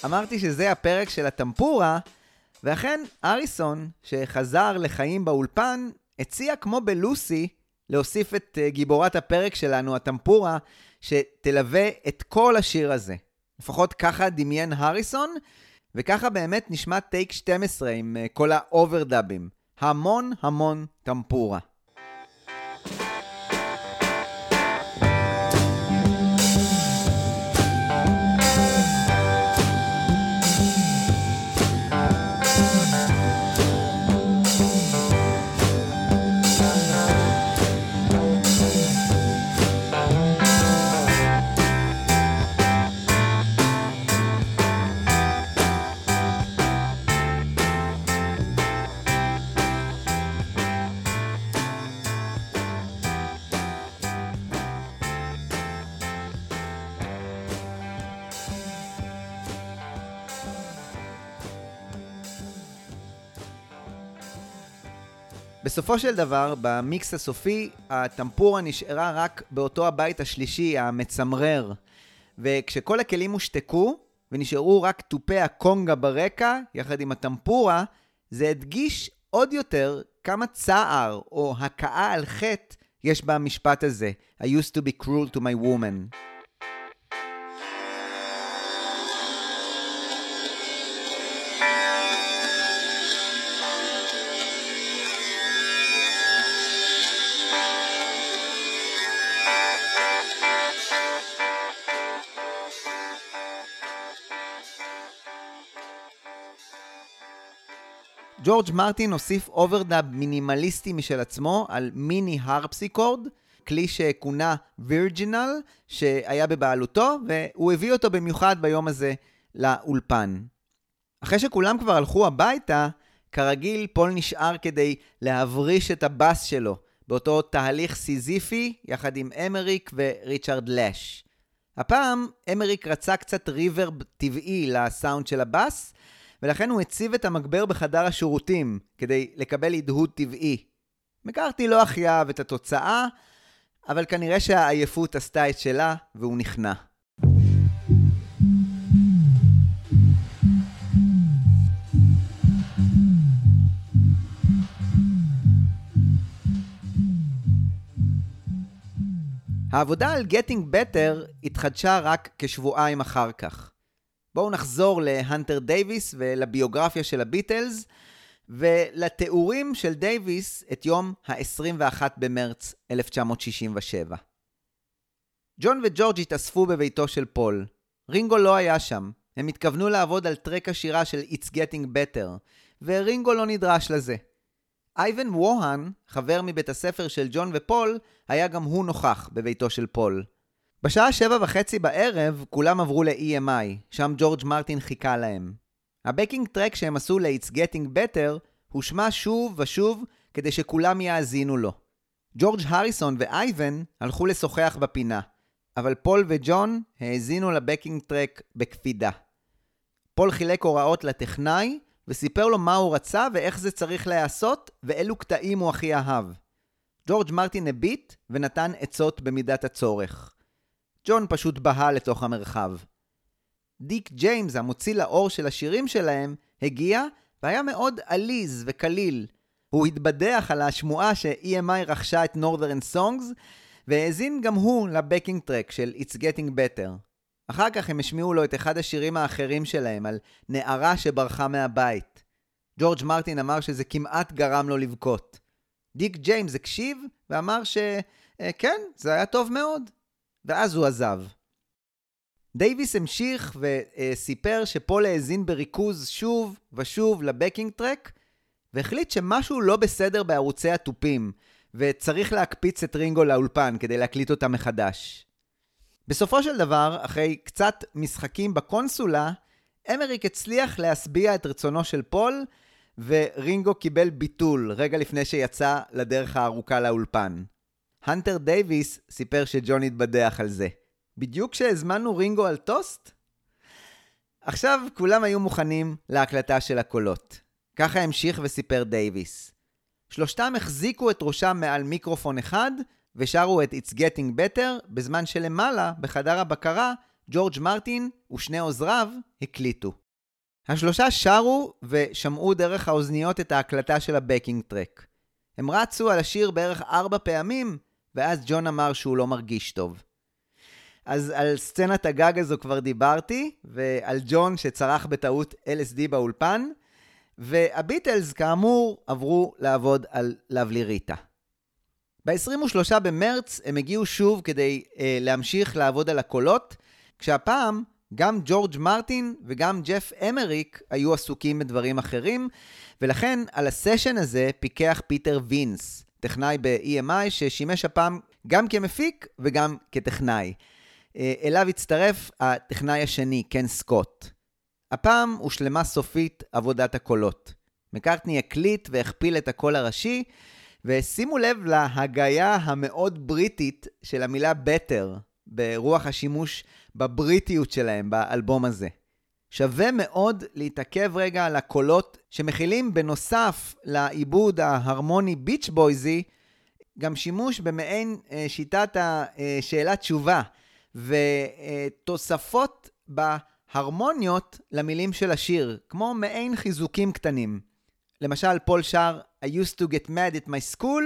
אמרתי שזה הפרק של הטמבורה, ואכן, הריסון, שחזר לחיים באולפן, הציע כמו בלוסי להוסיף את אה, גיבורת הפרק שלנו, הטמבורה, שתלווה את כל השיר הזה. לפחות ככה דמיין הריסון, וככה באמת נשמע take 12 עם אה, כל האוברדאבים. המון המון טמבורה. בסופו של דבר, במיקס הסופי, הטמפורה נשארה רק באותו הבית השלישי, המצמרר. וכשכל הכלים הושתקו, ונשארו רק תופי הקונגה ברקע, יחד עם הטמפורה, זה הדגיש עוד יותר כמה צער או הכאה על חטא יש במשפט הזה, I used to be cruel to my woman. ג'ורג' מרטין הוסיף overdub מינימליסטי משל עצמו על מיני הרפסיקורד, כלי שכונה וירג'ינל, שהיה בבעלותו, והוא הביא אותו במיוחד ביום הזה לאולפן. אחרי שכולם כבר הלכו הביתה, כרגיל פול נשאר כדי להבריש את הבאס שלו, באותו תהליך סיזיפי, יחד עם אמריק וריצ'רד לש. הפעם אמריק רצה קצת reverb טבעי לסאונד של הבאס, ולכן הוא הציב את המגבר בחדר השירותים, כדי לקבל הדהוד טבעי. מקארתי לא אהב את התוצאה, אבל כנראה שהעייפות עשתה את שלה, והוא נכנע. העבודה על Getting Better התחדשה רק כשבועיים אחר כך. בואו נחזור להנטר דייוויס ולביוגרפיה של הביטלס, ולתיאורים של דייוויס את יום ה-21 במרץ 1967. ג'ון וג'ורג' התאספו בביתו של פול. רינגו לא היה שם. הם התכוונו לעבוד על track השירה של It's Getting Better, ורינגו לא נדרש לזה. אייבן ווהן, חבר מבית הספר של ג'ון ופול, היה גם הוא נוכח בביתו של פול. בשעה שבע וחצי בערב כולם עברו ל-EMI, שם ג'ורג' מרטין חיכה להם. ה backing track שהם עשו ל-It's Getting Better הושמע שוב ושוב כדי שכולם יאזינו לו. ג'ורג' הריסון ואייבן הלכו לשוחח בפינה, אבל פול וג'ון האזינו ל backing track בקפידה. פול חילק הוראות לטכנאי וסיפר לו מה הוא רצה ואיך זה צריך להיעשות ואילו קטעים הוא הכי אהב. ג'ורג' מרטין הביט ונתן עצות במידת הצורך. ג'ון פשוט בהה לתוך המרחב. דיק ג'יימס, המוציא לאור של השירים שלהם, הגיע והיה מאוד עליז וקליל. הוא התבדח על השמועה ש-EMI רכשה את Northern Songs, והאזין גם הוא לבקינג טרק של It's Getting Better. אחר כך הם השמיעו לו את אחד השירים האחרים שלהם, על נערה שברחה מהבית. ג'ורג' מרטין אמר שזה כמעט גרם לו לבכות. דיק ג'יימס הקשיב ואמר שכן, זה היה טוב מאוד. ואז הוא עזב. דייוויס המשיך וסיפר שפול האזין בריכוז שוב ושוב ל backing track, והחליט שמשהו לא בסדר בערוצי התופים, וצריך להקפיץ את רינגו לאולפן כדי להקליט אותה מחדש. בסופו של דבר, אחרי קצת משחקים בקונסולה, אמריק הצליח להשביע את רצונו של פול, ורינגו קיבל ביטול רגע לפני שיצא לדרך הארוכה לאולפן. הנטר דייוויס סיפר שג'ון התבדח על זה. בדיוק כשהזמנו רינגו על טוסט? עכשיו כולם היו מוכנים להקלטה של הקולות. ככה המשיך וסיפר דייוויס. שלושתם החזיקו את ראשם מעל מיקרופון אחד ושרו את It's Getting Better, בזמן שלמעלה, בחדר הבקרה, ג'ורג' מרטין ושני עוזריו הקליטו. השלושה שרו ושמעו דרך האוזניות את ההקלטה של הבקינג טרק. הם רצו על השיר בערך ארבע פעמים, ואז ג'ון אמר שהוא לא מרגיש טוב. אז על סצנת הגג הזו כבר דיברתי, ועל ג'ון שצרח בטעות LSD באולפן, והביטלס כאמור עברו לעבוד על לבלי ריטה. ב-23 במרץ הם הגיעו שוב כדי אה, להמשיך לעבוד על הקולות, כשהפעם גם ג'ורג' מרטין וגם ג'ף אמריק היו עסוקים בדברים אחרים, ולכן על הסשן הזה פיקח פיטר וינס, טכנאי ב-EMI ששימש הפעם גם כמפיק וגם כטכנאי. אה, אליו הצטרף הטכנאי השני, קן סקוט. הפעם הושלמה סופית עבודת הקולות. מקארטני הקליט והכפיל את הקול הראשי, ושימו לב להגייה המאוד בריטית של המילה better, ברוח השימוש בבריטיות שלהם באלבום הזה. שווה מאוד להתעכב רגע על הקולות שמכילים בנוסף לעיבוד ההרמוני ביץ' בויזי, גם שימוש במעין אה, שיטת השאלה תשובה ותוספות בהרמוניות למילים של השיר, כמו מעין חיזוקים קטנים. למשל, פול שר I used to get mad at my school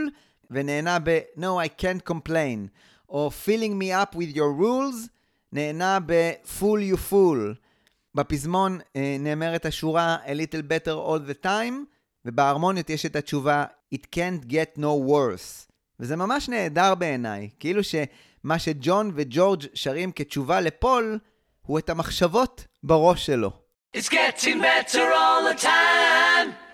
ונהנה ב No I can't complain, או filling me up with your rules נהנה ב-Fool you fool. בפזמון אה, נאמרת השורה A little better all the time, ובהרמוניות יש את התשובה It can't get no worse. וזה ממש נהדר בעיניי, כאילו שמה שג'ון וג'ורג' שרים כתשובה לפול, הוא את המחשבות בראש שלו. It's getting better all the time.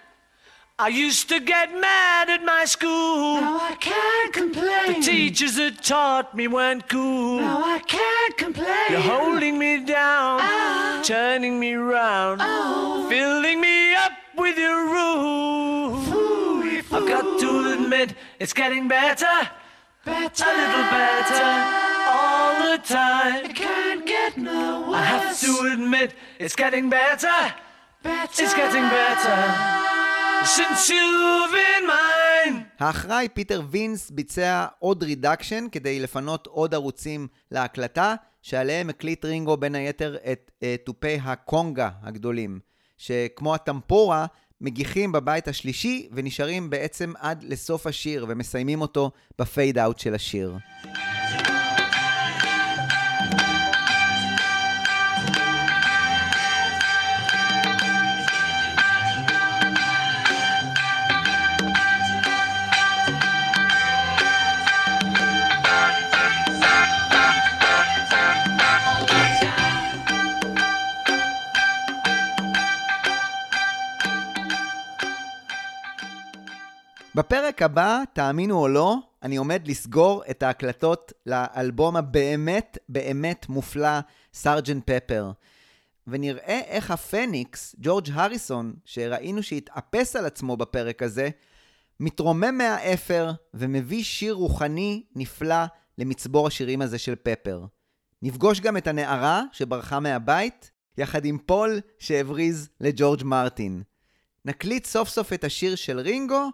I used to get mad at my school. Now I can't complain. The teachers that taught me weren't cool. Now I can't complain. You're holding me down, Ah. turning me round, Oh. filling me up with your rules. I've got to admit, it's getting better, better. a little better, all the I time. can't get no worse. I have to admit, it's getting better, better. it's getting better. Since you've been mine. האחראי פיטר וינס ביצע עוד reduction כדי לפנות עוד ערוצים להקלטה, שעליהם הקליט רינגו בין היתר את אה, תופי הקונגה הגדולים, שכמו הטמבורה, מגיחים בבית השלישי ונשארים בעצם עד לסוף השיר ומסיימים אותו ב fade out של השיר. בפרק הבא, תאמינו או לא, אני עומד לסגור את ההקלטות לאלבום הבאמת באמת מופלא, סארג'נט פפר. ונראה איך הפניקס, ג'ורג' הריסון, שראינו שהתאפס על עצמו בפרק הזה, מתרומם מהאפר ומביא שיר רוחני נפלא למצבור השירים הזה של פפר. נפגוש גם את הנערה שברחה מהבית, יחד עם פול שהבריז לג'ורג' מרטין. נקליט סוף סוף את השיר של רינגו,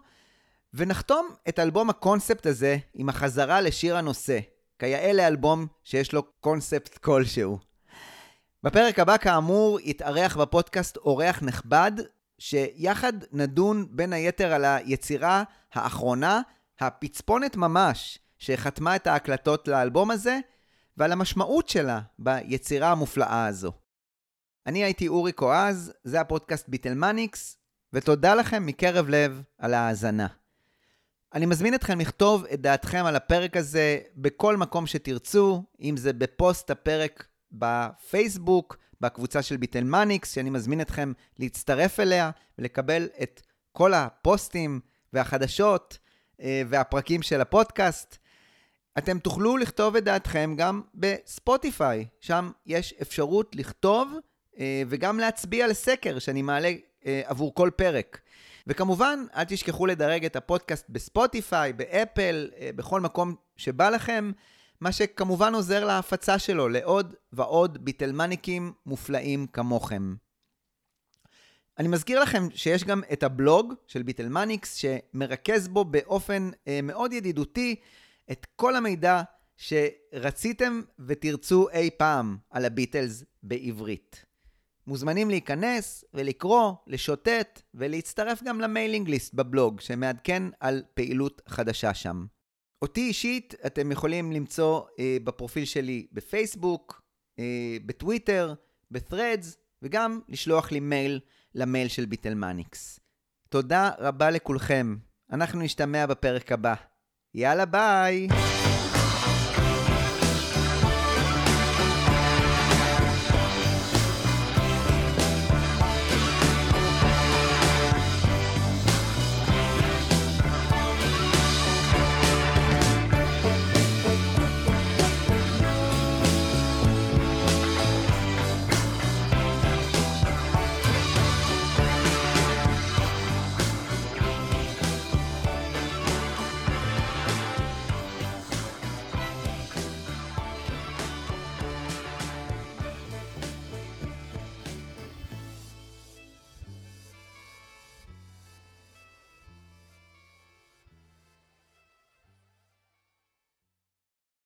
ונחתום את אלבום הקונספט הזה עם החזרה לשיר הנושא, כיאה לאלבום שיש לו קונספט כלשהו. בפרק הבא, כאמור, יתארח בפודקאסט אורח נכבד, שיחד נדון בין היתר על היצירה האחרונה, הפצפונת ממש, שחתמה את ההקלטות לאלבום הזה, ועל המשמעות שלה ביצירה המופלאה הזו. אני הייתי אורי קואז, זה הפודקאסט ביטלמניקס, ותודה לכם מקרב לב על ההאזנה. אני מזמין אתכם לכתוב את דעתכם על הפרק הזה בכל מקום שתרצו, אם זה בפוסט הפרק בפייסבוק, בקבוצה של ביטלמניקס, שאני מזמין אתכם להצטרף אליה ולקבל את כל הפוסטים והחדשות אה, והפרקים של הפודקאסט. אתם תוכלו לכתוב את דעתכם גם בספוטיפיי, שם יש אפשרות לכתוב אה, וגם להצביע לסקר שאני מעלה אה, עבור כל פרק. וכמובן, אל תשכחו לדרג את הפודקאסט בספוטיפיי, באפל, אה, בכל מקום שבא לכם, מה שכמובן עוזר להפצה שלו לעוד ועוד ביטלמניקים מופלאים כמוכם. אני מזכיר לכם שיש גם את הבלוג של ביטלמניקס, שמרכז בו באופן אה, מאוד ידידותי את כל המידע שרציתם ותרצו אי פעם על הביטלס בעברית. מוזמנים להיכנס ולקרוא, לשוטט ולהצטרף גם ל mailing list בבלוג שמעדכן על פעילות חדשה שם. אותי אישית אתם יכולים למצוא אה, בפרופיל שלי בפייסבוק, אה, בטוויטר, ב-threads וגם לשלוח לי מייל למייל של ביטלמניקס. תודה רבה לכולכם. אנחנו נשתמע בפרק הבא. יאללה ביי!